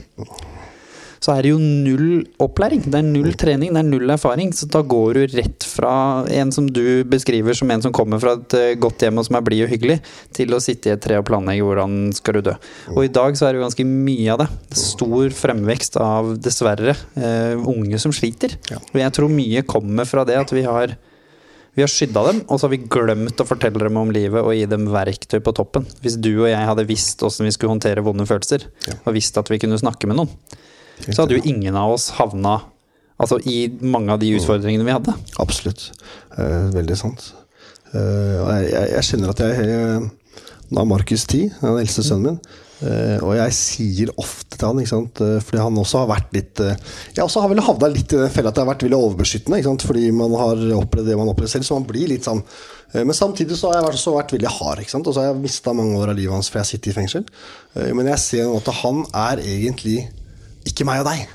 så er det jo null opplæring. Det er null trening, det er null erfaring. Så da går du rett fra en som du beskriver som en som kommer fra et eh, godt hjem og som er blid og hyggelig, til å sitte i et tre og planlegge hvordan skal du dø. Og i dag så er det jo ganske mye av det. Stor fremvekst av, dessverre, eh, unge som sliter. Og jeg tror mye kommer fra det at vi har vi har skydda dem, og så har vi glemt å fortelle dem om livet og gi dem verktøy på toppen. Hvis du og jeg hadde visst hvordan vi skulle håndtere vonde følelser, og visst at vi kunne snakke med noen, så hadde jo ingen av oss havna altså, i mange av de utfordringene vi hadde. Absolutt. Eh, veldig sant. Eh, jeg, jeg, jeg kjenner at jeg eh, Nå er Markus 10, den eldste sønnen min. Uh, og jeg sier ofte til han, ikke sant? fordi han også har vært litt uh, Jeg også har vel havna litt i den fella at jeg har vært veldig overbeskyttende. Ikke sant? Fordi man har opplevd det man opplever selv, så man blir litt sånn uh, men samtidig så har jeg vært, også vært veldig hard. Ikke sant? Og så har jeg mista mange år av livet hans fordi jeg sitter i fengsel. Men jeg ser nå at han er egentlig ikke meg og deg.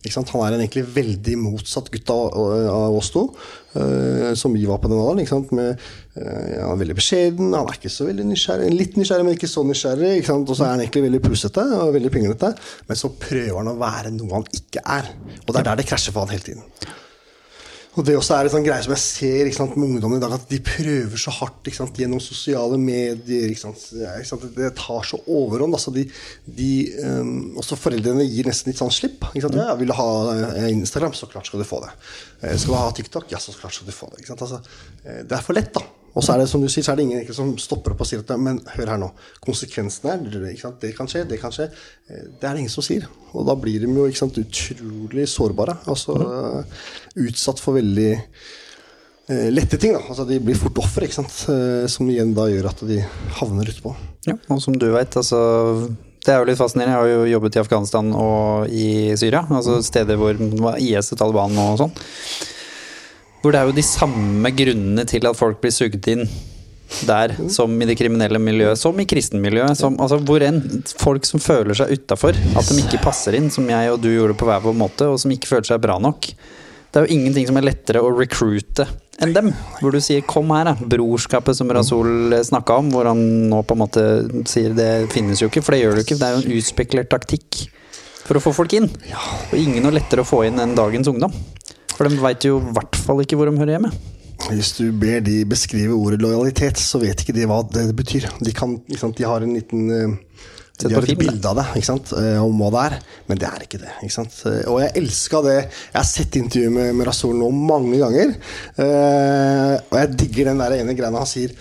Ikke sant? Han er en egentlig veldig motsatt gutt av, av oss to, uh, som vi var på den alderen. Med, uh, han er veldig beskjeden, han er ikke så veldig nysgjerrig. Litt nysgjerrig, men ikke så nysgjerrig. Ikke? Og så er han egentlig veldig pussete og veldig pinglete. Men så prøver han å være noe han ikke er. Og det er der det krasjer for han hele tiden. Og det også er en sånn greie som jeg ser sant, med ungdommen i dag, at de prøver så hardt sant, gjennom sosiale medier. Sant, det tar så overhånd. Altså de, de, um, også foreldrene gir nesten litt sånn slipp. Sant? Ja, 'Vil du ha eh, Instagram, så klart skal du få det'. Eh, 'Skal du ha TikTok, ja, så klart skal du få det'. Altså, eh, det er for lett, da. Og så er det som du sier, så er det ingen ikke, som stopper opp og sier at Men hør her nå. Konsekvensen er? Det kan skje, det kan skje. Eh, Det er det ingen som sier. Og da blir de jo sant, utrolig sårbare. Altså utsatt for veldig eh, lette ting. Da. Altså, de blir fort ofre, ikke sant? Eh, som igjen da gjør at de havner utpå. Ja, og som du vet, altså det er jo litt fascinerende. Jeg har jo jobbet i Afghanistan og i Syria. Altså steder hvor IS og Taliban og sånn. Hvor det er jo de samme grunnene til at folk blir suget inn der, som i det kriminelle miljøet, som i kristenmiljøet. Som, altså hvor enn folk som føler seg utafor, at de ikke passer inn, som jeg og du gjorde på hver vår måte, og som ikke føler seg bra nok. Det er jo ingenting som er lettere å recruite enn dem. Hvor du sier 'kom her', da. Brorskapet som Rasul snakka om, hvor han nå på en måte sier det finnes jo ikke, for det gjør det jo ikke. Det er jo en utspekulert taktikk for å få folk inn. Og ingen noe lettere å få inn enn dagens ungdom. For de veit jo i hvert fall ikke hvor de hører hjemme. Hvis du ber de beskrive ordet lojalitet, så vet ikke de hva det betyr. De, kan, de har en liten eh, de har et bilde av det ikke sant? eh, om hva det er, men det er ikke det. Ikke sant? Og jeg elska det. Jeg har sett intervjuet med, med Rasul nå mange ganger. eh, og jeg digger den der ene greia han sier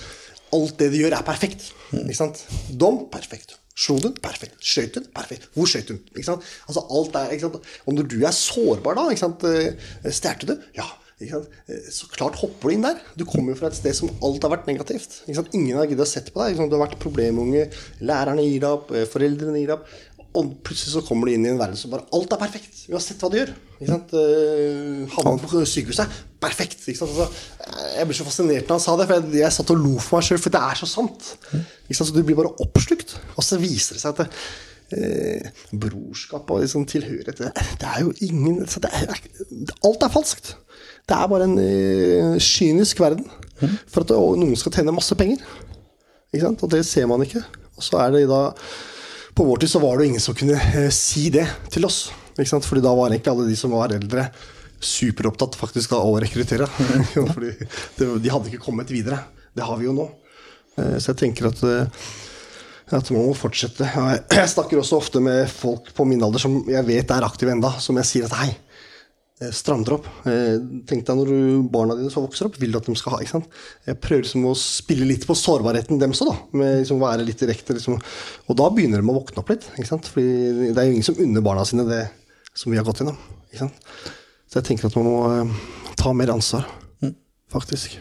alt det de gjør, er perfekt. Ikke sant? Dom perfekt. Slo du? Perfekt. Skøyt hun? Perfekt. Hvor skøyt hun? Ikke sant? Altså alt er, ikke sant? Og når du er sårbar da, ikke sant? Eh, stjerte du? Ja. Ikke sant? Eh, Så klart hopper du inn der. Du kommer jo fra et sted som alt har vært negativt. Ikke sant? Ingen har giddet å sette på deg. Ikke sant? Du har vært problemunge, lærerne gir deg opp, eh, foreldrene gir deg opp. Og plutselig så kommer du inn i en verden som bare alt er perfekt. Uansett hva du gjør. Ikke sant? Eh, Havna på sykehuset. Perfekt. Ikke sant? Altså, jeg ble så fascinert når han sa det, for jeg, jeg satt og lo for meg sjøl, for det er så sant. Ikke sant? Så du blir bare oppslukt. Og så viser det seg at det, eh, brorskap og liksom tilhørighet det, det er jo ingen det er, Alt er falskt. Det er bare en eh, kynisk verden for at noen skal tjene masse penger. Ikke sant? Og det ser man ikke. Og så er det da På vår tid så var det ingen som kunne eh, si det til oss. Ikke sant? Fordi da var egentlig alle de som var eldre, superopptatt faktisk av å rekruttere. <laughs> <laughs> Fordi de hadde ikke kommet videre. Det har vi jo nå. Eh, Så jeg tenker at eh, at man må fortsette. <clears throat> Jeg snakker også ofte med folk på min alder som jeg vet er aktive enda, som jeg sier at hei, stram dere opp. Eh, Tenk deg når barna dine som vokser opp, vil du at de skal ha. ikke sant? Jeg prøver liksom å spille litt på sårbarheten deres òg, da. Med liksom være litt direkte. Liksom. Og da begynner de å våkne opp litt. ikke sant? Fordi det er jo ingen som unner barna sine det som vi har gått gjennom. ikke sant? Så jeg tenker at man må eh, ta mer ansvar, faktisk.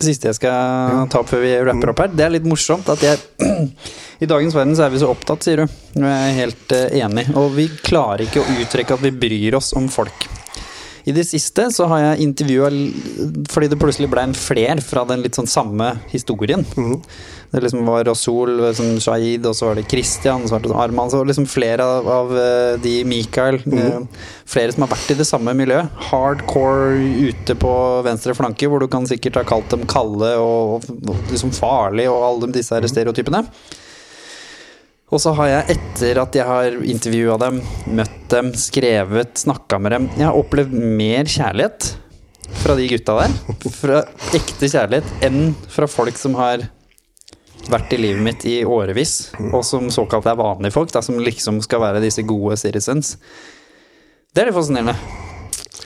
Det siste jeg skal ta opp før vi rapper opp her, det er litt morsomt at jeg <clears throat> I dagens verden så er vi så opptatt, sier du. Jeg er helt eh, enig. Og vi klarer ikke å uttrykke at vi bryr oss om folk. I det siste så har jeg intervjua fordi det plutselig ble en fler fra den litt sånn samme historien. Det liksom var Rasul, liksom Shahid, og så var det Christian, så var det Arman. Så liksom flere av, av eh, de Mikael. eh, Flere som har vært i det samme miljøet. Hardcore ute på venstre flanke, hvor du kan sikkert ha kalt dem kalde og, og liksom farlig og alle disse her stereotypene. Og så har jeg, etter at jeg har intervjua dem, møtt dem, skrevet, snakka med dem Jeg har opplevd mer kjærlighet fra de gutta der, fra ekte kjærlighet, enn fra folk som har vært i livet mitt i årevis, og som såkalt er vanlige folk, da, som liksom skal være disse gode citizens. Det er litt fascinerende.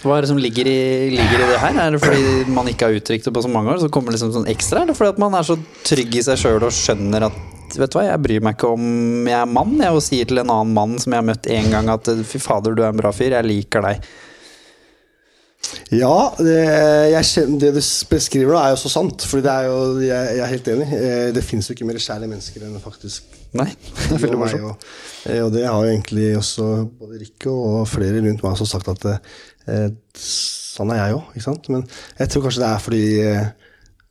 Hva er det som ligger i, ligger i det her? Er det fordi man ikke har uttrykt det på så mange år, så kommer det liksom sånn ekstra? Eller fordi at man er så trygg i seg sjøl og skjønner at vet du hva, jeg bryr meg ikke om jeg er mann, jeg, og sier til en annen mann som jeg har møtt én gang at fy fader, du er en bra fyr, jeg liker deg. Ja, det, kjenner, det du beskriver, da, er jo så sant. For jeg, jeg er helt enig. Eh, Det fins jo ikke mer kjærlige mennesker enn faktisk Nei, <laughs> det er veldig meg, morsomt. Og, eh, og det har jo egentlig også både Rikke og flere rundt meg også sagt at eh, sånn er jeg òg. Men jeg tror kanskje det er fordi eh,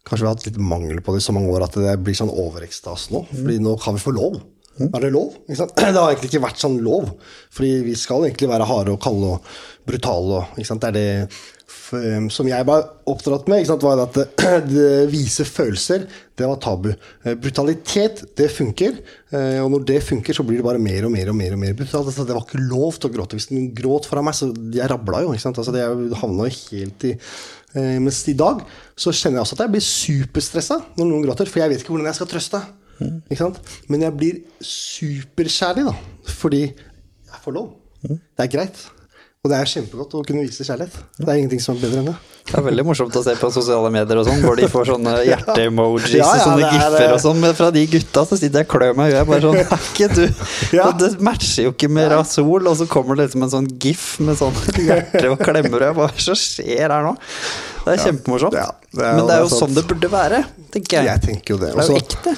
Kanskje vi har hatt litt mangel på det i så mange år at det blir sånn overekstas nå. Fordi nå kan vi få lov. Er det lov? <clears throat> Det har egentlig ikke vært sånn lov. Fordi vi skal egentlig være harde og kalde og brutale. Det er det som jeg var oppdratt med, var at <clears throat> det, vise følelser, det var tabu. Eh, Brutalitet, det funker. eh, Og når det funker, så blir det bare mer og mer og mer. og mer brutalt. Altså, det var ikke lov til å gråte. Hvis den gråt foran meg, så jeg rabla jo. Altså, jeg havna helt i Eh, mens i dag så kjenner jeg også at jeg blir superstressa når noen gråter, for jeg vet ikke hvordan jeg skal trøste. Ikke sant? Men jeg blir superkjærlig, da. Fordi jeg får lov. Det er greit. Og det er kjempegodt å kunne vise kjærlighet. Det er ingenting som er bedre enn det. Det er veldig morsomt å se på sosiale medier og sånn, hvor de får sånne <laughs> hjerte-emojis Ja, ja, og sånne er- giffer og sånn, men fra de gutta så sitter jeg og klør meg i huet. Bare sånn ikke du <laughs> Ja. Og Det matcher jo ikke med Rasol, og så kommer det liksom en sånn gif med sånn <laughs> hjerte og klemmer, og Hva som skjer her nå? Det er kjempemorsomt. Det er- men det er jo sånn det burde være, tenker jeg. Jeg tenker jo det. Også, Det er jo ekte.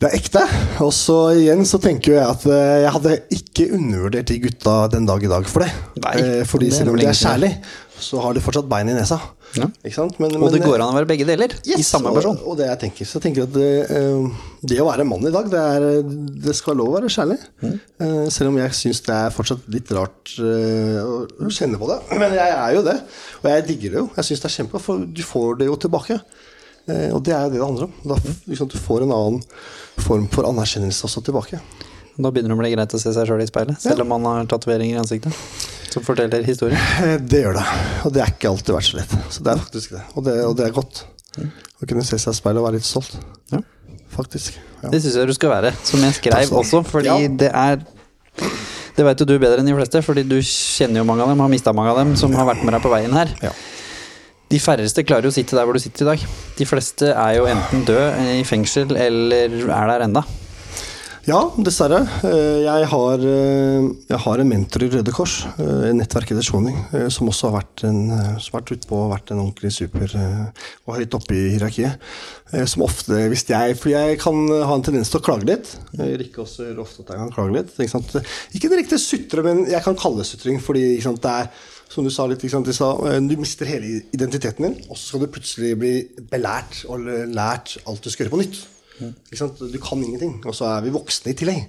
Det er ekte. Og så igjen så tenker jeg at eh, jeg hadde ikke undervurdert de gutta den dag i dag for det. Nei, Eh, Fordi det selv om de er kjærlige, kjærlig, så har de fortsatt bein i nesa. Ja. Men, Og det men- går an å være begge deler i samme person. Og, og det jeg tenker, så jeg tenker at det, eh, det å være mann i dag, det, er, det skal lov å være kjærlig. Mm. Eh, selv om jeg syns det er fortsatt litt rart eh, å kjenne på det. Men jeg er jo det. Og jeg digger det jo. Jeg syns det er kjempe, for du får det jo tilbake. Eh, og det er jo det det handler om. Da, liksom, du får en annen form for anerkjennelse også tilbake. Da begynner det å bli greit å se seg sjøl i speilet, selv om man har tatoveringer i ansiktet. Som forteller historien. Eh, Det gjør det. Og det er ikke alltid vært så lett. Så det er faktisk det. Og det, og det er godt. Å kunne se seg i speilet og være litt stolt. Ja. Faktisk. Ja. Det syns jeg du skal være, som jeg skrev også, fordi Ja. det er Det veit jo du bedre enn de fleste, fordi du kjenner jo mange av dem, har mista mange av dem, som har vært med deg på veien her. De færreste klarer jo å sitte der hvor du sitter i dag. De fleste er jo enten død i fengsel eller er der enda. Ja, dessverre. Eh, Jeg har, eh, jeg har en mentor i Røde Kors, eh, nettverket til Shoning, eh, som også har vært, en, eh, som har vært utpå og vært en ordentlig super eh, og høyt oppe i hierarkiet. Eh, Som ofte, hvis jeg For jeg kan ha en tendens til å klage litt. Eh, Rikke også gjør ofte at jeg kan klage litt. Ikke, sant? ikke direkte sutre, men jeg kan kalle det sutring, fordi sant, det er som du sa litt, de sa, eh, du mister hele identiteten din, og så skal du plutselig bli belært og lært alt du skal gjøre på nytt. Du kan ingenting, og så er vi voksne i tillegg.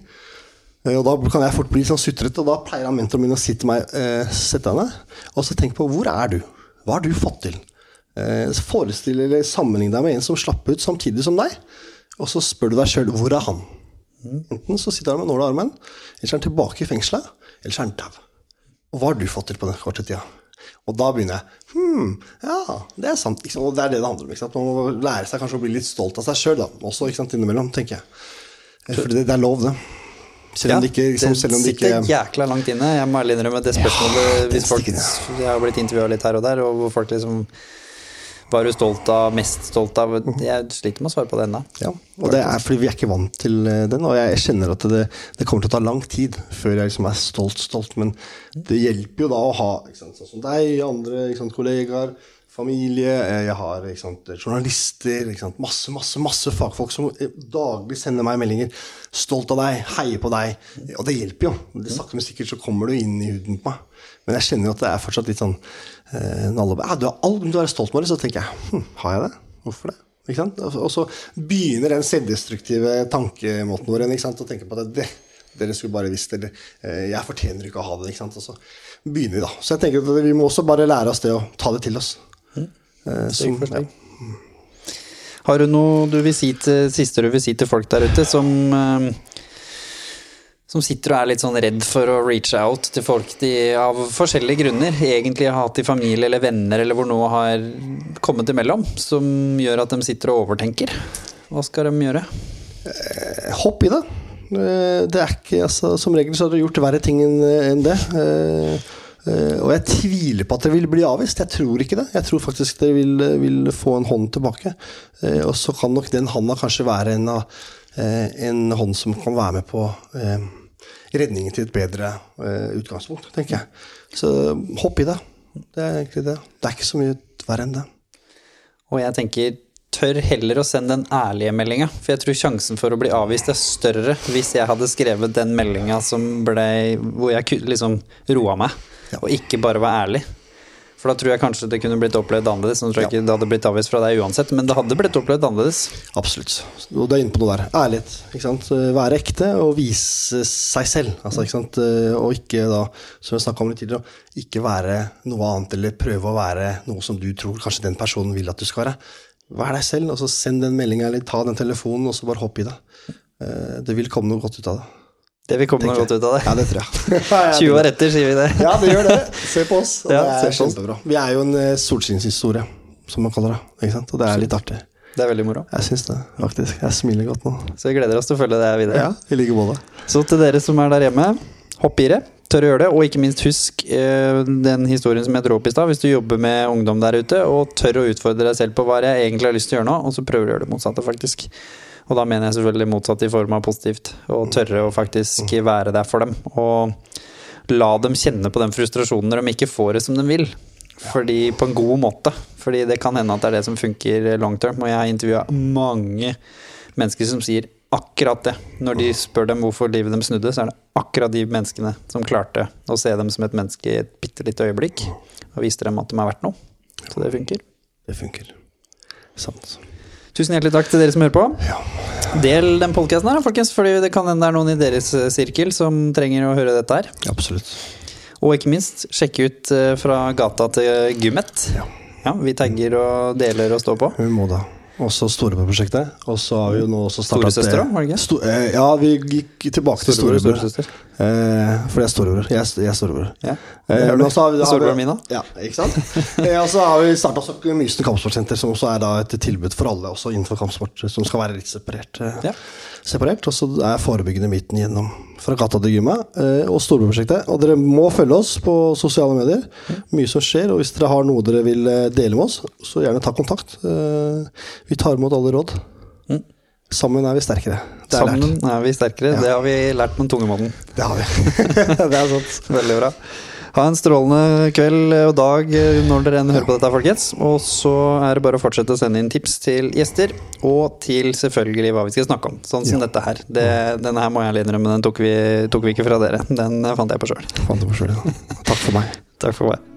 Eh, Og Da kan jeg fort bli sånn sutrete, og da pleier han mentoren min å si til meg eh, Sett deg ned og så tenk på hvor er du? Hva har du fått til? Eh, Forestill eller sammenlign deg med en som slapp ut samtidig som deg, og så spør du deg sjøl hvor er han? Enten så sitter han med nåla i armen, eller så er han tilbake i fengselet, eller så er han dau. Og hva har du fått til på den korte tida? Og da begynner jeg Hm, ja, det er sant. Og det er det det handler om. Ikke sant? Man må lære seg kanskje å bli litt stolt av seg sjøl, også ikke sant, innimellom, tenker jeg. Eh, For det, det er lov, det. Selv om det ikke, liksom, selv om det sitter ikke jækla langt inne. Jeg må ærlig innrømme det spørsmålet det hvis folk, Jeg har blitt intervjua litt her og der, og hvor folk liksom Hva er du stolt av, mest stolt av? Jeg sliter med å svare på det ennå. Ja, og det er fordi vi er ikke vant til eh, den, og jeg kjenner at det, det kommer til å ta lang tid før jeg liksom er stolt, stolt, men det hjelper jo da å ha sant, sånn som deg, andre sant, kollegaer, familie, eh, jeg har sant, journalister, masse, masse, masse fagfolk som eh, daglig sender meg meldinger, stolt av deg, heier på deg, og det hjelper jo. Det sakte, men sikkert så kommer du inn i huden på meg. Men jeg kjenner jo at det er fortsatt litt sånn eh, når alle ja, du har all grunn til å være stolt det, så tenker jeg, hm, har jeg det? Hvorfor det? Ikke sant? Og så- begynner den selvdestruktive tankemåten vår å tenke på at det, dere skulle bare visst eller eh, jeg fortjener ikke å ha det. ikke sant? Og så begynner vi da. Så jeg tenker at vi må også bare lære oss det å ta det til oss. Eh, som, ja. Har du noe du vil si til, siste du vil si til folk der ute som eh, som sitter og er litt sånn redd for å reach out til folk de av forskjellige grunner egentlig har hatt i familie eller venner, eller hvor noe har kommet imellom, som gjør at de sitter og overtenker. Hva skal de gjøre? Hopp i det. Eh, Det er ikke, altså, Som regel så har du gjort verre ting enn det. Eh, eh, Og jeg tviler på at det vil bli avvist. Jeg tror ikke det. Jeg tror faktisk det vil, vil få en hånd tilbake. Eh, Og så kan nok den handa kanskje være en, eh, en hånd som kan være med på eh, redningen til et bedre eh, utgangspunkt, tenker jeg. Så hopp i det. Det er egentlig det. Det er ikke så mye verre enn det. Og jeg tenker, tør heller å sende den ærlige meldinga. For jeg tror sjansen for å bli avvist er større hvis jeg hadde skrevet den meldinga som ble Hvor jeg liksom roa meg, og ikke bare var ærlig. For da tror jeg kanskje det kunne blitt opplevd annerledes. Nå tror jeg ikke det hadde blitt avvist fra deg uansett, men det hadde blitt opplevd annerledes. Absolutt. Du er inne på noe der. Ærlighet. Ikke sant? Være ekte og vise seg selv. Altså, ikke sant? Og ikke da, som jeg snakka om litt tidligere, ikke være noe annet eller prøve å være noe som du tror kanskje den personen vil at du skal være. Vær deg selv, og så send den meldinga eller ta den telefonen, og så bare hopp i det. Eh, Det vil komme noe godt ut av det. Det vil komme noe godt ut av det. Ja, det tror jeg. 20 år etter, sier vi det. Ja, det gjør det. Se på oss. <laughs> Ja, det er kjempebra. Vi er jo en eh, solskinnshistorie, som man kaller det. Ikke sant? Og det er litt artig. Det er veldig moro. Jeg syns det, faktisk. Jeg smiler godt nå. Så vi gleder oss til å følge det her videre. Ja, i like måte. Så til dere som er der hjemme, hopp i det. Tør å gjøre det, og ikke minst husk eh, den historien som jeg dro opp i stad. Hvis du jobber med ungdom der ute, og tør å utfordre deg selv på hva jeg egentlig har lyst til å gjøre nå, og så prøver du å gjøre det motsatte, faktisk. Og da mener jeg selvfølgelig motsatt i form av positivt. Og tørre å faktisk være der for dem. Og la dem kjenne på den frustrasjonen når de ikke får det som de vil. Fordi På en god måte. Fordi det kan hende at det er det som funker long term. Og jeg har intervjua mange mennesker som sier akkurat det. Når de spør dem hvorfor livet dem snudde, så er det akkurat de menneskene som klarte å se dem som et menneske i et bitte lite øyeblikk. Og viste dem at de er verdt noe. Så det funker. Det funker. Sant. Tusen hjertelig takk til dere som hører på. Del den podkasten her, folkens, fordi det kan hende det er noen i deres eh, sirkel som trenger å høre dette her. Absolutt. Og ikke minst, sjekk ut eh, fra gata til Gummet. Ja. Ja, vi tagger og deler og står på. Vi må da. Også Storebror-prosjektet. Og så har vi jo nå også starta Storesøster da? var det ikke? Sto eh, ja, vi gikk tilbake til Storebror storebror. Eh, for jeg er storebror. Jeg, er- jeg er storebror. Ja. Eh, men også har vi- har vi- min, da. Ja, ikke sant? eh, og så har vi starta Mysen kampsportsenter, som også er da et tilbud for alle også innenfor kampsport, som skal være litt separert. Ja. Separert og så er forebyggende midten gjennom fra gata til gymmet eh, og Storebror-prosjektet. Og dere må følge oss på sosiale medier. Mye som skjer, og hvis dere har noe dere vil eh, dele med oss, så gjerne ta kontakt. Eh, vi tar imot alle råd. Sammen er vi sterkere. Det er lært. Sammen er vi sterkere. Det har vi lært med tungemannen. Det har vi. <laughs> det er sant. Veldig bra. Ha en strålende kveld og dag når dere enn hører på dette, folkens. Og så er det bare å fortsette å sende inn tips til gjester, og til selvfølgelig hva vi skal snakke om. Sånn som dette her. Det, denne her må jeg innrømme, den tok vi, tok vi ikke fra dere. Den fant jeg på sjøl. Ja. Takk for meg. Takk for meg.